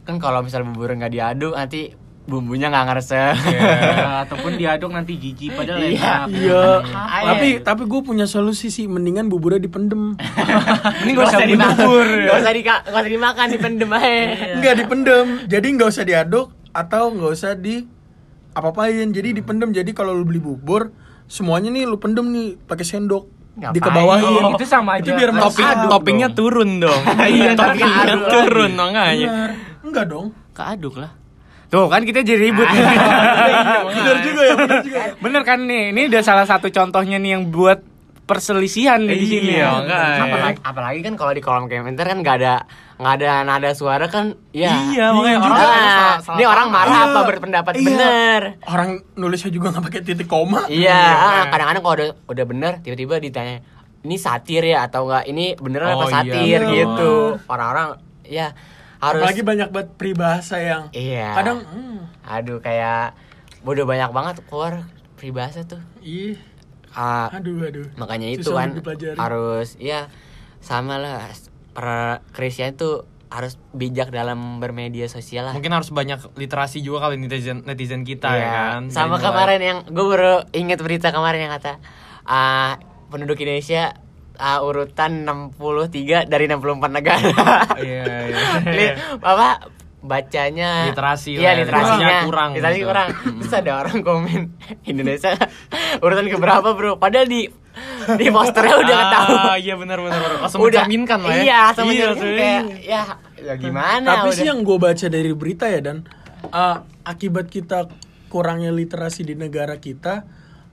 kan kalau misal bubur nggak diaduk nanti bumbunya nggak ngeresep. Ya, ataupun diaduk nanti jijik padahal Iya. enak. Iya. Ayo. tapi tapi gue punya solusi sih, mendingan buburnya dipendem. Ini gak usah dimakan, gak usah, dika, gak usah dimakan, dipendem aja. Enggak dipendem. Jadi nggak usah diaduk atau nggak usah di apa-apain. Jadi dipendem. Jadi kalau lu beli bubur, semuanya nih lu pendem nih pakai sendok. Ngapain? Dikebawahin. Oh, itu sama Itu aja. biar Harus topping- aduk toppingnya dong. turun dong Iya, toppingnya turun makanya Benar. Enggak dong. Keaduk lah. Tuh kan kita jadi ribut nih. Bener juga ya, bener juga. Bener kan nih, ini udah salah satu contohnya nih yang buat perselisihan nih di sini. Iya. Apalagi, apalagi kan kalau di kolom komentar kan nggak ada nggak ada nada suara kan ya Iya, makanya orang Ah, salah- salah ini orang marah Iya. apa berpendapat Iya. bener Orang nulisnya juga nggak pakai titik koma. iya ah, kadang-kadang kalau udah udah bener tiba-tiba ditanya ini satir ya atau enggak ini beneran Oh, apa iya, satir bener. gitu orang-orang ya harus Apalagi banyak banget peribahasa yang iya. kadang hmm, aduh kayak udah banyak banget keluar peribahasa tuh. Ih, Ah, aduh aduh. makanya itu Susah kan dipelajari. harus ya sama lah. Per Christian itu harus bijak dalam bermedia sosial lah. Mungkin harus banyak literasi juga kali netizen netizen kita ya Iya. kan? Sama mulai- kemarin yang gue baru inget berita kemarin yang kata ah, penduduk Indonesia ah, urutan 63 dari 64 negara. Iya iya. Apa bacanya Literasi iya lah, literasinya literasinya. Kurang literasi gitu. kurang. Terus ada orang komen Indonesia urutan keberapa bro? Padahal di di posternya udah ketahuan. ah, iya benar benar langsung udah. mencerminkan lah ya. Iya langsung cuy. kayak ya ya gimana? Tapi udah. sih yang gue baca dari berita ya dan uh, akibat kita kurangnya literasi di negara kita,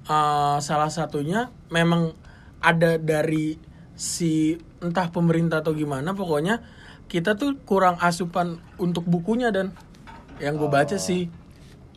uh, salah satunya memang ada dari si entah pemerintah atau gimana, pokoknya kita tuh kurang asupan untuk bukunya dan yang gue baca sih.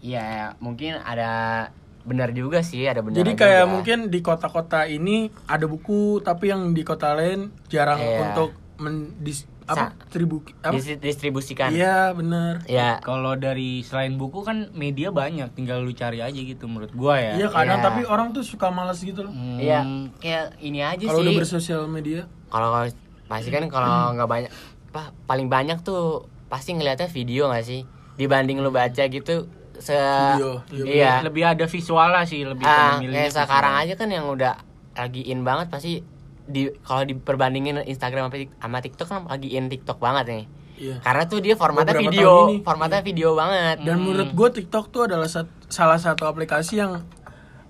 Iya, mungkin ada benar juga sih ada benar Jadi kayak mungkin di kota-kota ini ada buku tapi yang di kota lain jarang Iya. untuk mendis apa tribu apa? distribusikan Iya benar. ya Kalau dari selain buku kan media banyak, tinggal lu cari aja gitu menurut gua ya. Iya kadang Iya. tapi orang tuh suka malas gitu loh. Hmm, Iya, kayak ini aja Kalau sih. udah bersosial media. Kalau kalau- pasti kan kalau nggak banyak, apa paling banyak tuh pasti ngeliatnya video nggak sih? Dibanding lu baca gitu, se Video, iya iya. Lebih ada visualnya sih, lebih Ah, kayak sekarang visual. aja kan yang udah lagi in banget pasti di kalau diperbandingin Instagram sama Tik- sama TikTok kan lagi in TikTok banget nih. Iya. Karena tuh dia formatnya Beberapa video, formatnya video banget. Dan menurut gue TikTok tuh adalah sat- salah satu aplikasi yang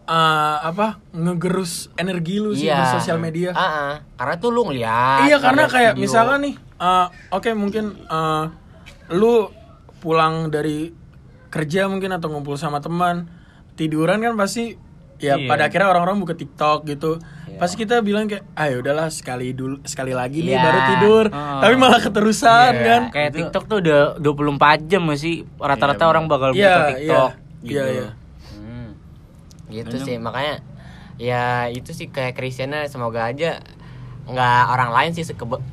eh, apa ngegerus energi lu sih di sosial media. Ah, ah. Karena tuh lu ngeliat. iya karena kayak video. misalkan nih, eh, oke mungkin eh, lu pulang dari kerja mungkin atau ngumpul sama teman tiduran kan pasti ya Iya. pada akhirnya orang-orang buka TikTok gitu. Pasti kita bilang kayak, ayo udahlah sekali dulu sekali lagi nih Iya. baru tidur. Oh. Tapi malah keterusan Iya. kan. Kayak TikTok tuh udah 24 jam masih rata-rata orang bakal buka Iya, TikTok iya. gitu. Iya, iya. Hmm. Gitu sih makanya ya itu sih kayak Christiana semoga aja nggak orang lain sih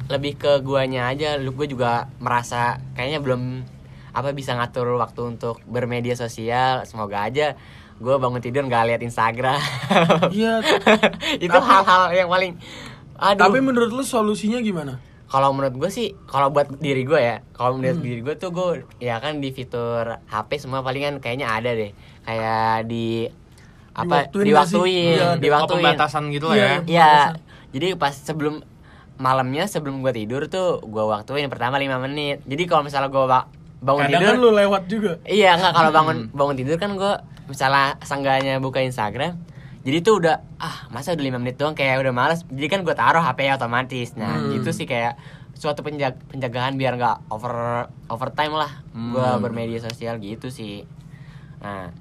lebih ke guanya aja lu gue juga merasa kayaknya belum apa bisa ngatur waktu untuk bermedia sosial semoga aja gue bangun tidur nggak lihat Instagram Iya. itu hal-hal yang paling aduh Tapi menurut lu solusinya gimana? kalau menurut gue sih kalau buat diri gue ya kalau menurut Hmm. diri gue tuh gue ya kan di fitur HP semua palingan kayaknya ada deh kayak di apa Diwaktuin diwaktuin Iya, Oh, diwaktuin pembatasan gitu lah Iya, ya. Iya, jadi pas sebelum malamnya sebelum gue tidur tuh gue waktuin pertama 5 menit. Jadi kalau misalnya gue bangun Kadang tidur, kan lu lewat juga. iya nggak kalau bangun bangun tidur kan gue misalnya sengganya buka Instagram, jadi tuh udah ah masa udah 5 menit doang kayak udah males. Jadi kan gue taruh HP otomatis. Nah Hmm. gitu sih kayak suatu penjag penjagaan biar nggak over overtime lah gue Hmm. bermedia sosial gitu sih. Nah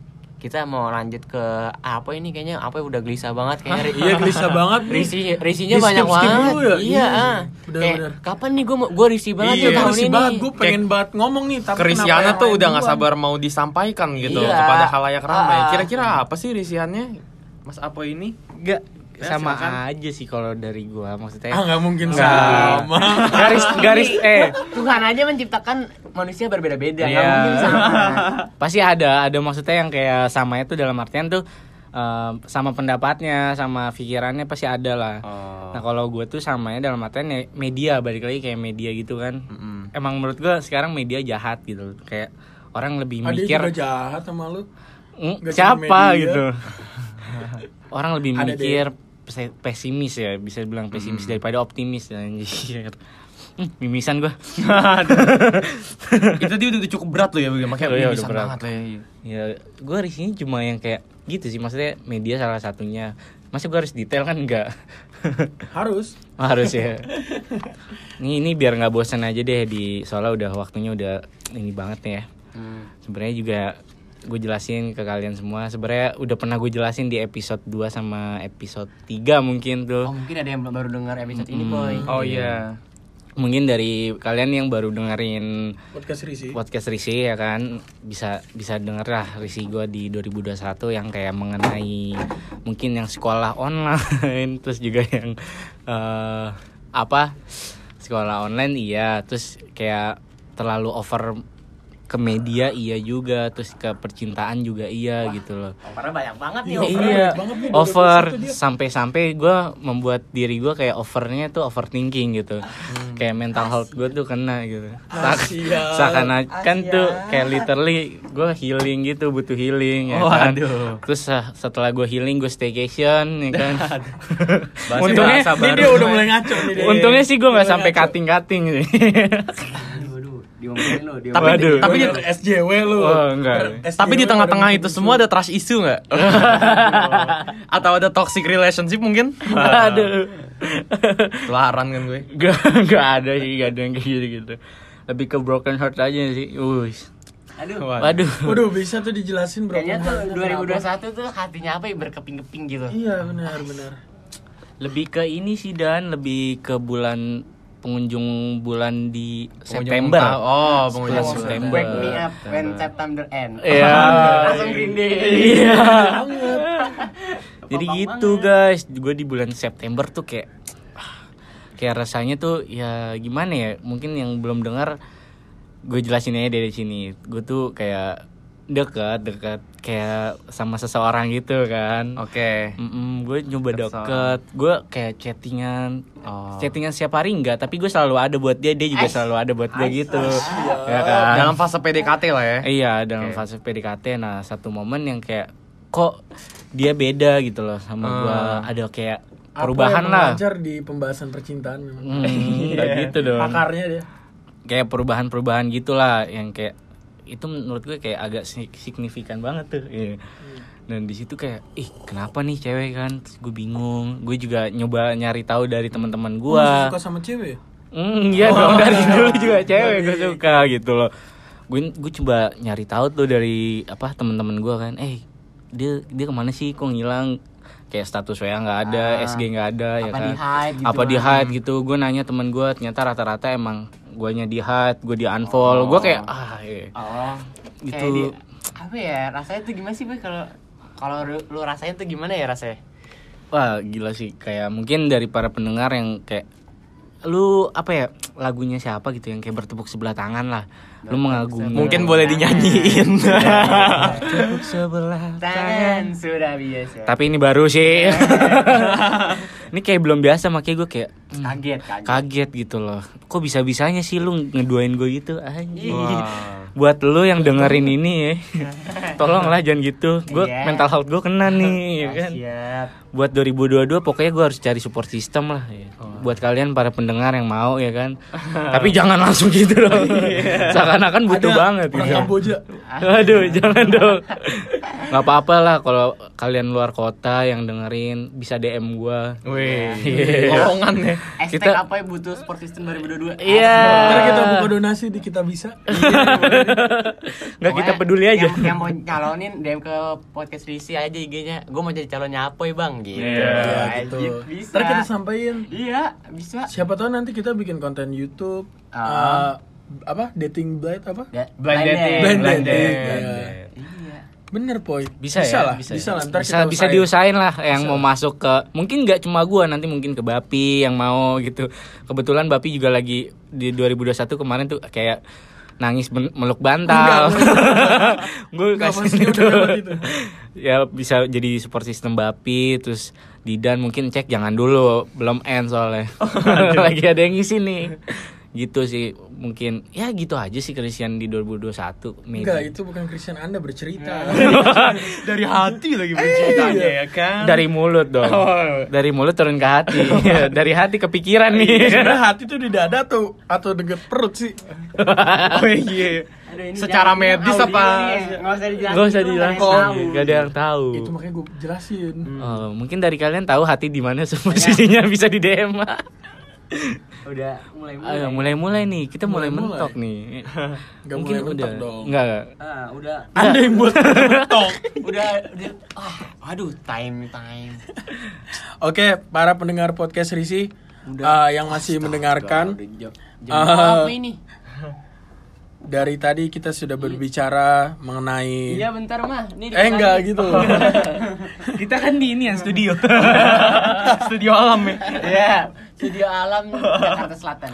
kita mau lanjut ke apa ini kayaknya apa udah gelisah banget kayaknya Iya gelisah banget nih. Risi risinya Di banyak skip-skip banget. dulu ya? Iya, Iya, ah. Kayak kapan nih gue gue risih banget Iya, ya tahun risih ini. banget. Gue pengen banget ngomong nih, tapi Kerisiannya yang tuh udah nggak sabar mau disampaikan gitu Iya. kepada halayak ramai. Ah. Kira-kira apa sih risiannya, Mas Apo ini? Enggak Ya, sama silakan. aja sih kalau dari gua maksudnya. Ah nggak mungkin Nggak. sama. garis garis eh Tuhan aja menciptakan manusia berbeda-beda, nggak Iya. mungkin sama. pasti ada ada maksudnya yang kayak samanya tuh dalam artian tuh eh, sama pendapatnya sama pikirannya pasti ada lah Oh. nah kalau gue tuh samanya dalam artian ya media balik lagi kayak media gitu kan Mm-mm. emang menurut gue sekarang media jahat gitu kayak orang lebih dia mikir juga jahat sama lu. "Mm, siapa cuma media." gitu orang lebih Ada mikir pesimis ya bisa bilang pesimis daripada optimis anjir Hmm, mimisan gue itu dia udah cukup berat loh ya, makanya Oh iya, bisa udah berat. banget lah ya. ya gue di sini cuma yang kayak gitu sih. Maksudnya media salah satunya. Masa gue harus detail kan? Enggak. Harus. harus ya. Ini ini biar nggak bosan aja deh di soalnya udah waktunya udah ini banget ya. Hmm. sebenarnya juga gue jelasin ke kalian semua sebenarnya udah pernah gue jelasin di episode 2 sama episode 3 mungkin tuh Oh mungkin ada yang baru dengar episode ini boy. Oh iya. mungkin dari kalian yang baru dengerin Podcast Risi. podcast Risi ya kan bisa bisa denger lah Risi gue di 2021 yang kayak mengenai mungkin yang sekolah online terus juga yang eh apa sekolah online iya terus kayak terlalu over ke media iya juga. Terus ke percintaan juga iya gitu loh. Karena banyak banget nih. Iya, over. iya. Banyak banget nih, over 2021 dia. sampai-sampai gue membuat diri gue kayak overnya tuh overthinking gitu. Kayak mental health gue tuh kena gitu. Seak- Kasian. seakan-akan tuh kayak literally gue healing gitu butuh healing ya Oh, kan. Aduh. terus setelah gue healing gue staycation ya kan. Untungnya Ini dia udah mulai ngaco nih untungnya sih gue nggak sampai sih Diomongin lu, Tapi Waduh. tapi di, SJW lu. Oh, enggak. SJW tapi di tengah-tengah itu muncul. semua ada trust issue nggak? Atau ada toxic relationship mungkin? aduh Tularan kan gue. Gak, gak ada sih, gak ada yang kayak gitu gitu. Lebih ke broken heart aja sih. Uis. Aduh. Waduh. Waduh, bisa tuh dijelasin berapa Kayaknya tuh harinya 2021 tuh hatinya apa ya berkeping-keping gitu. Iya, benar, benar. Lebih ke ini sih dan lebih ke bulan pengunjung bulan di September. Oh, Bulan pengunjung September. Wake me up when September end. Iya. Langsung Green Day. Iya. Banget. Jadi gitu banget. guys, gue di bulan September tuh kayak kayak rasanya tuh ya gimana ya? Mungkin yang belum dengar gue jelasin aja dari sini. Gue tuh kayak dekat dekat kayak sama seseorang gitu kan. Oke. gue nyoba Deket deket, gue kayak chattingan, Oh. chattingan setiap hari enggak, tapi gue selalu ada buat dia, dia juga selalu ada buat gue gitu, ya kan? Dalam fase PDKT lah ya. Iya dalam Oke. fase PDKT nah satu momen yang kayak kok dia beda gitu loh sama gua Hmm. ada kayak Apa perubahan yang lah di pembahasan percintaan memang. Hmm, nggak gitu dong Pakarnya dia. kayak perubahan-perubahan gitulah yang kayak itu menurut gue kayak agak si- signifikan banget tuh Iya. dan di situ kayak ih kenapa nih cewek kan Terus gue bingung gue juga nyoba nyari tahu dari teman-teman Lu gua suka sama cewek? Hmm, iya dong dari dulu juga cewek gue suka gitu loh. Gue gue coba nyari tahu tuh dari apa teman-teman gue kan, eh dia dia ke mana sih kok ngilang? Kayak status WA nggak ada, Ah. SG nggak ada ya Apa kan? di-hide gitu apa di kan? hide gitu? Gue nanya temen gue, ternyata rata-rata emang guanya di hide, gue di unfollow. Gue kayak ah iya. Oh. Gitu. Kayak di, apa ya? Rasanya tuh gimana sih? Kalau kalau lu, lu rasain tuh gimana ya rasanya? Wah gila sih, kayak mungkin dari para pendengar yang kayak lu apa ya lagunya siapa gitu yang kayak bertepuk sebelah tangan lah lu mengagumi Mungkin boleh dinyanyiin. sebelah Tangan sudah biasa. Tapi ini baru sih. ini kayak belum biasa makanya gue kayak hmm, kaget, kaget. kaget gitu loh. Kok bisa-bisanya sih lu ngeduain gue gitu anjing. Wah. Buat lu yang dengerin ini ya. Tolonglah jangan gitu. Gue Iya. mental health gue kena nih ya kan. Siap. Buat 2022 pokoknya gue harus cari support system lah ya. Buat kalian para pendengar yang mau ya kan. Tapi jangan langsung gitu dong. Seakan-akan butuh Ada banget orang gitu. Kamboja. Aduh, jangan dong. Gak apa-apa lah kalau kalian luar kota yang dengerin bisa DM gua. Wih. Iya. Lowongan ya. Hashtag Kita- apa ya butuh sport system 2022? Iya. Ntar kita buka donasi di kita bisa. Nggak kita Pokoknya peduli aja. Yang, yang mau nyalonin DM ke podcast Risi aja IG-nya. Gue mau jadi calonnya Apoy bang gitu. Iya, Iya gitu. Bisa. Ntar kita sampaikan. Iya, bisa. Siapa tahu nanti kita bikin konten YouTube eh, apa dating blind apa? Ya, Blind dating. Blind Blind dating. dating. Iya. Iya. Bener poy. Bisa, ya? lah, bisa, bisa, ya? lah. Ntar bisa, kita bisa usahain. diusahain lah yang mau masuk ke mungkin nggak cuma gua nanti mungkin ke Bapi yang mau gitu. Kebetulan Bapi juga lagi di 2021 kemarin tuh kayak nangis meluk bantal. Gue kasih pasti itu. udah lewat itu. ya bisa jadi support system Bapi terus Didan mungkin cek jangan dulu belum end soalnya. lagi ada yang ngisi nih. Gitu sih mungkin ya gitu aja sih Christian di 2021 maybe. Enggak, itu bukan Christian Anda bercerita. Dari hati lagi berceritanya ya kan. dari mulut dong. Oh. Dari mulut turun ke hati. dari hati ke pikiran nih. Sebenarnya hati tuh di dada tuh atau deket perut sih. Oh iya. Aduh, ini Secara medis apa? nih, Nggak usah dijelasin. Gak usah dijelasin, nggak ada yang tahu. gak ada yang tahu. Itu makanya gue jelasin. Oh, mungkin dari kalian tahu hati di mana posisinya bisa di DM. Udah mulai mulai. Ayo mulai-mulai nih, kita mulai, Mulai-mulai. mentok nih. Nggak mungkin mulai mentok udah. dong. Enggak, enggak. Ah, udah Anda yang buat mentok. udah udah ah aduh time time Oke, para pendengar podcast Risi eh, yang masih mendengarkan Udah jam, jam Ah. apa ini dari tadi kita sudah berbicara mengenai iya bentar mah ini Eh enggak gitu. Kita kan di ini yang studio. Studio alam ya. ya studio alam Jakarta Selatan.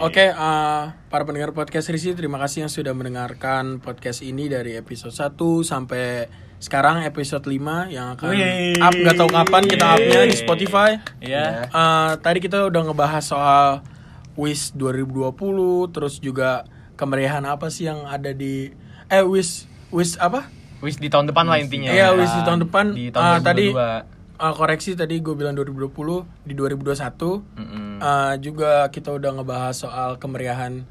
Oke, eh, para pendengar podcast Risi, terima kasih yang sudah mendengarkan podcast ini dari episode 1 sampai sekarang episode 5 yang akan Wih. up nggak tahu kapan kita upnya di Spotify. Iya. Eh, tadi kita udah ngebahas soal Wish 2020, terus juga kemeriahan apa sih yang ada di eh Wish Wish apa? Wis di tahun depan lah intinya. Iya, Wish di tahun depan. Di Ah, tahun tadi 2022. ah, koreksi tadi gue bilang 2020 di 2021. Mm-mm. Ah, juga kita udah ngebahas soal kemeriahan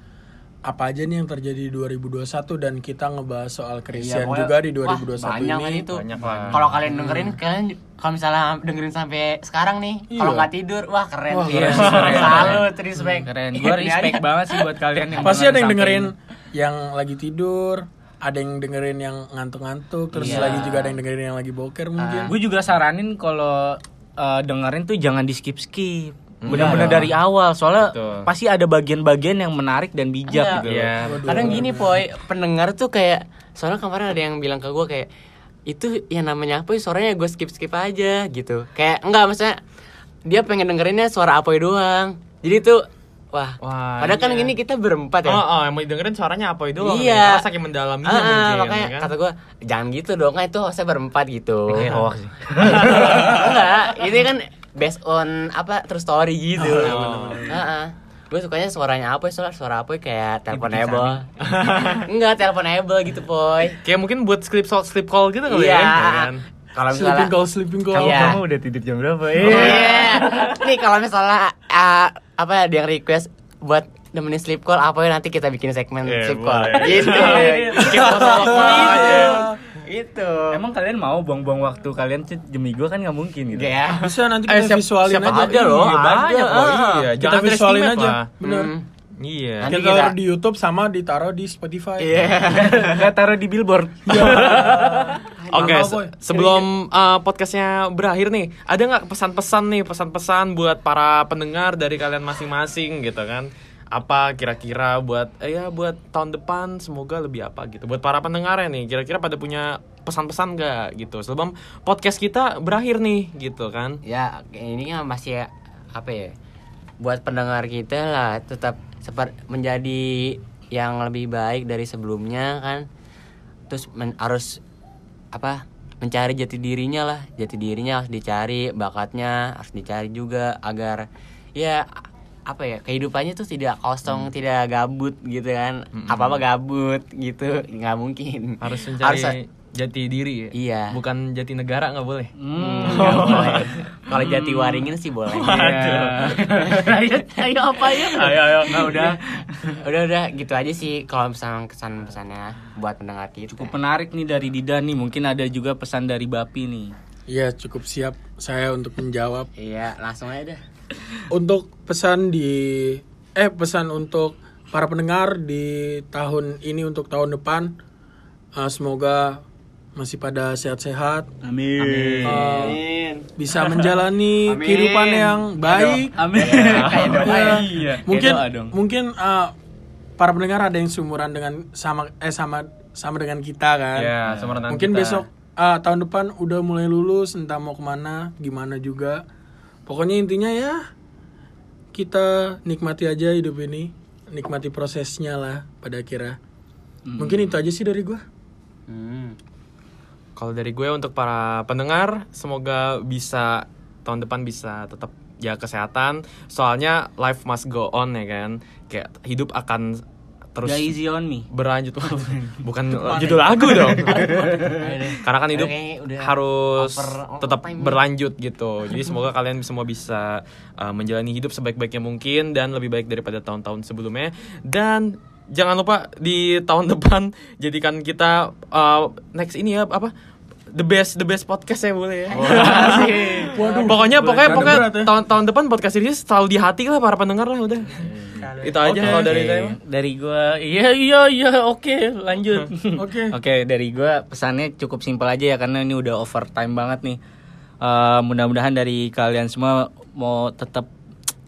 apa aja nih yang terjadi di 2021 dan kita ngebahas soal Christian Iya, pokoknya- juga di wah, 2021 banyak ini. kan itu Banyak kalau kalian dengerin kalian kalau misalnya dengerin sampai sekarang nih Iya. kalau nggak tidur wah keren Wah, keren, Salut, keren. respect Keren. Gue respect banget sih buat kalian yang Pasti ada yang dengerin yang lagi tidur, ada yang dengerin yang ngantuk-ngantuk, terus Iya. lagi juga ada yang dengerin yang lagi boker mungkin. Gue juga saranin kalau eh, dengerin tuh jangan di skip Iya. dari awal soalnya Betul. pasti ada bagian-bagian yang menarik dan bijak Iya. gitu. Iya. Waduh, kadang gini poy pendengar tuh kayak soalnya kemarin ada yang bilang ke gue kayak itu yang namanya apa suaranya gue skip skip aja gitu kayak enggak maksudnya dia pengen dengerinnya suara Apoy doang jadi tuh wah, Wah, padahal kan iya. gini kita berempat ya Oh, oh, yang mau dengerin suaranya apa itu? Iya. Karena saking mendalaminya Ah, mungkin. makanya ya kan? kata gue jangan gitu dong kan itu hostnya berempat gitu Kayak hoax sih. enggak ini kan based on apa true story gitu Oh. gue sukanya suaranya apa suara suara apa kayak teleponable enggak teleponable gitu boy Kayak mungkin buat sleep sleep call gitu kali iya ya. ya kan? kalau Sleeping misalnya call, sleeping call. Iya. kamu udah tidur jam berapa? Oh, Iya. Nih kalau misalnya uh, apa ada yang request buat nemenin sleep call apa ya nanti kita bikin segmen Iya, sleep call. Gitu. Iya. Aja. Gitu. Emang kalian mau buang-buang waktu kalian demi gue kan nggak mungkin gitu. ya. Bisa nanti Eh, kita siap- visualin siapa aja. ada loh, Iya, banyak loh. Ah. Iya, Kita jangan visualin aja. lah. Bener. Hmm. Iya. Nanti Kita taruh di YouTube sama ditaruh di Spotify. Iya. Gak taruh di billboard. Oke, Mahal, se- boy. sebelum uh, podcastnya berakhir nih, ada nggak pesan-pesan nih, pesan-pesan buat para pendengar dari kalian masing-masing gitu kan? Apa kira-kira buat, eh, ya buat tahun depan semoga lebih apa gitu? Buat para pendengarnya nih, kira-kira pada punya pesan-pesan nggak gitu? Sebelum podcast kita berakhir nih, gitu kan? Ya, ini kan masih ya, apa ya? Buat pendengar kita lah tetap seperti menjadi yang lebih baik dari sebelumnya kan. Terus men- harus apa? Mencari jati dirinya lah. Jati dirinya harus dicari, bakatnya harus dicari juga agar ya apa ya kehidupannya tuh tidak kosong tidak gabut gitu kan apa apa gabut gitu nggak mungkin Harus mencari jati diri ya? Iya. Bukan jati negara nggak boleh? Hmm, nggak boleh. Kalau jati waringin sih boleh. ayo, ayo apa ya? Ayo, ayo. Nah, udah, udah, udah, gitu aja sih. Kalau misalnya kesan pesannya buat pendengar kita. Cukup menarik nih dari Dida nih. Mungkin ada juga pesan dari Bapi nih. Iya, cukup siap saya untuk menjawab. Iya, langsung aja dah. Untuk pesan di eh pesan untuk para pendengar di tahun ini untuk tahun depan eh, semoga masih pada sehat-sehat, Amin. eh, bisa menjalani kehidupan yang baik. Amin. Kayak doa ya. Mungkin mungkin eh, para pendengar ada yang seumuran dengan sama eh sama sama dengan kita kan. Ya, sama dengan Mungkin kita. besok ah, tahun depan udah mulai lulus, entah mau ke mana, gimana juga. Pokoknya intinya ya kita nikmati aja hidup ini, nikmati prosesnya lah pada akhirnya. Mungkin itu aja sih dari gua. Hmm. Kalau dari gue untuk para pendengar, semoga bisa tahun depan bisa tetap jaga kesehatan. Soalnya life must go on ya kan. Kayak hidup akan terus Gak easy on me. berlanjut. Bukan judul lagu dong. Karena kan hidup Oke, udah harus over- over tetap time. berlanjut gitu. Jadi semoga kalian semua bisa uh, menjalani hidup sebaik-baiknya mungkin dan lebih baik daripada tahun-tahun sebelumnya. Dan jangan lupa di tahun depan jadikan kita uh, next ini ya apa? The best the best podcast ya boleh ya. Waduh. pokoknya pokoknya pokoknya berat ya. depan podcast ini selalu di hati lah para pendengar lah udah. Itu aja Oke. kalau dari Oke, saya. Dari gua, iya iya iya, oke, lanjut. Oke. Oke, dari gua pesannya cukup simpel aja ya karena ini udah overtime banget nih. Eh, mudah-mudahan dari kalian semua mau tetap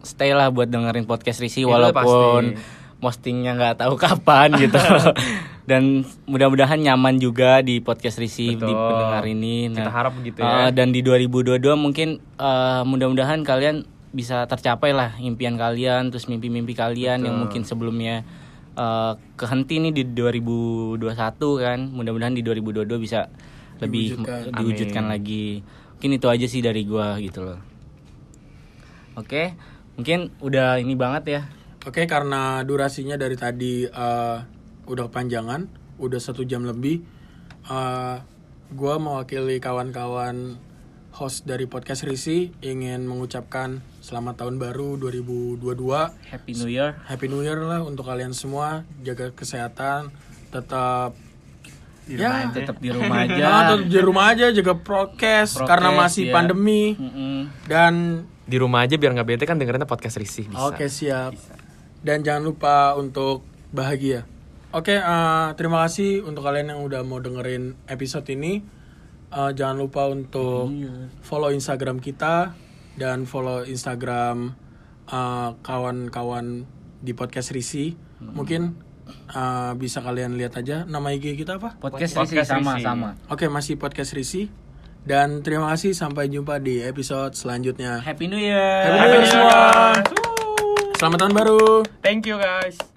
stay lah buat dengerin podcast Risi walaupun postingnya nggak tahu kapan gitu. Dan mudah-mudahan nyaman juga di podcast Risi di Betul. pendengar ini. Kita harap begitu eh, ya. dan di 2022 mungkin eh, mudah-mudahan kalian bisa tercapai lah impian kalian terus mimpi-mimpi kalian yang Betul. mungkin sebelumnya eh, kehenti nih di 2021 kan mudah-mudahan di 2022 bisa lebih Diwujudkan. diwujudkan Amin. lagi mungkin itu aja sih dari gua gitu loh oke mungkin udah ini banget ya Oke, karena durasinya dari tadi eh, udah kepanjangan, udah satu jam lebih. eh gua mewakili kawan-kawan host dari podcast Risi ingin mengucapkan selamat tahun baru 2022. happy new year Happy New Year lah untuk kalian semua. Jaga kesehatan, tetap ya tetap di rumah aja Nah, tetap di rumah aja jaga prokes, Prokes, karena masih ya. pandemi Mm-mm. dan Di rumah aja biar nggak bete kan dengerinnya podcast bisa. Oke siap. Dan jangan lupa untuk bahagia. Oke, eh, terima kasih untuk kalian yang udah mau dengerin episode ini. Eh, jangan lupa untuk follow Instagram kita dan follow Instagram eh, kawan-kawan di podcast Risi. Mungkin eh, bisa kalian lihat aja nama IG kita apa? Podcast, Podcast Risi sama Risi. sama. Oke, masih podcast Risi. Dan terima kasih sampai jumpa di episode selanjutnya. Happy New Year. Happy New Year semua. Selamat tahun baru. Thank you guys.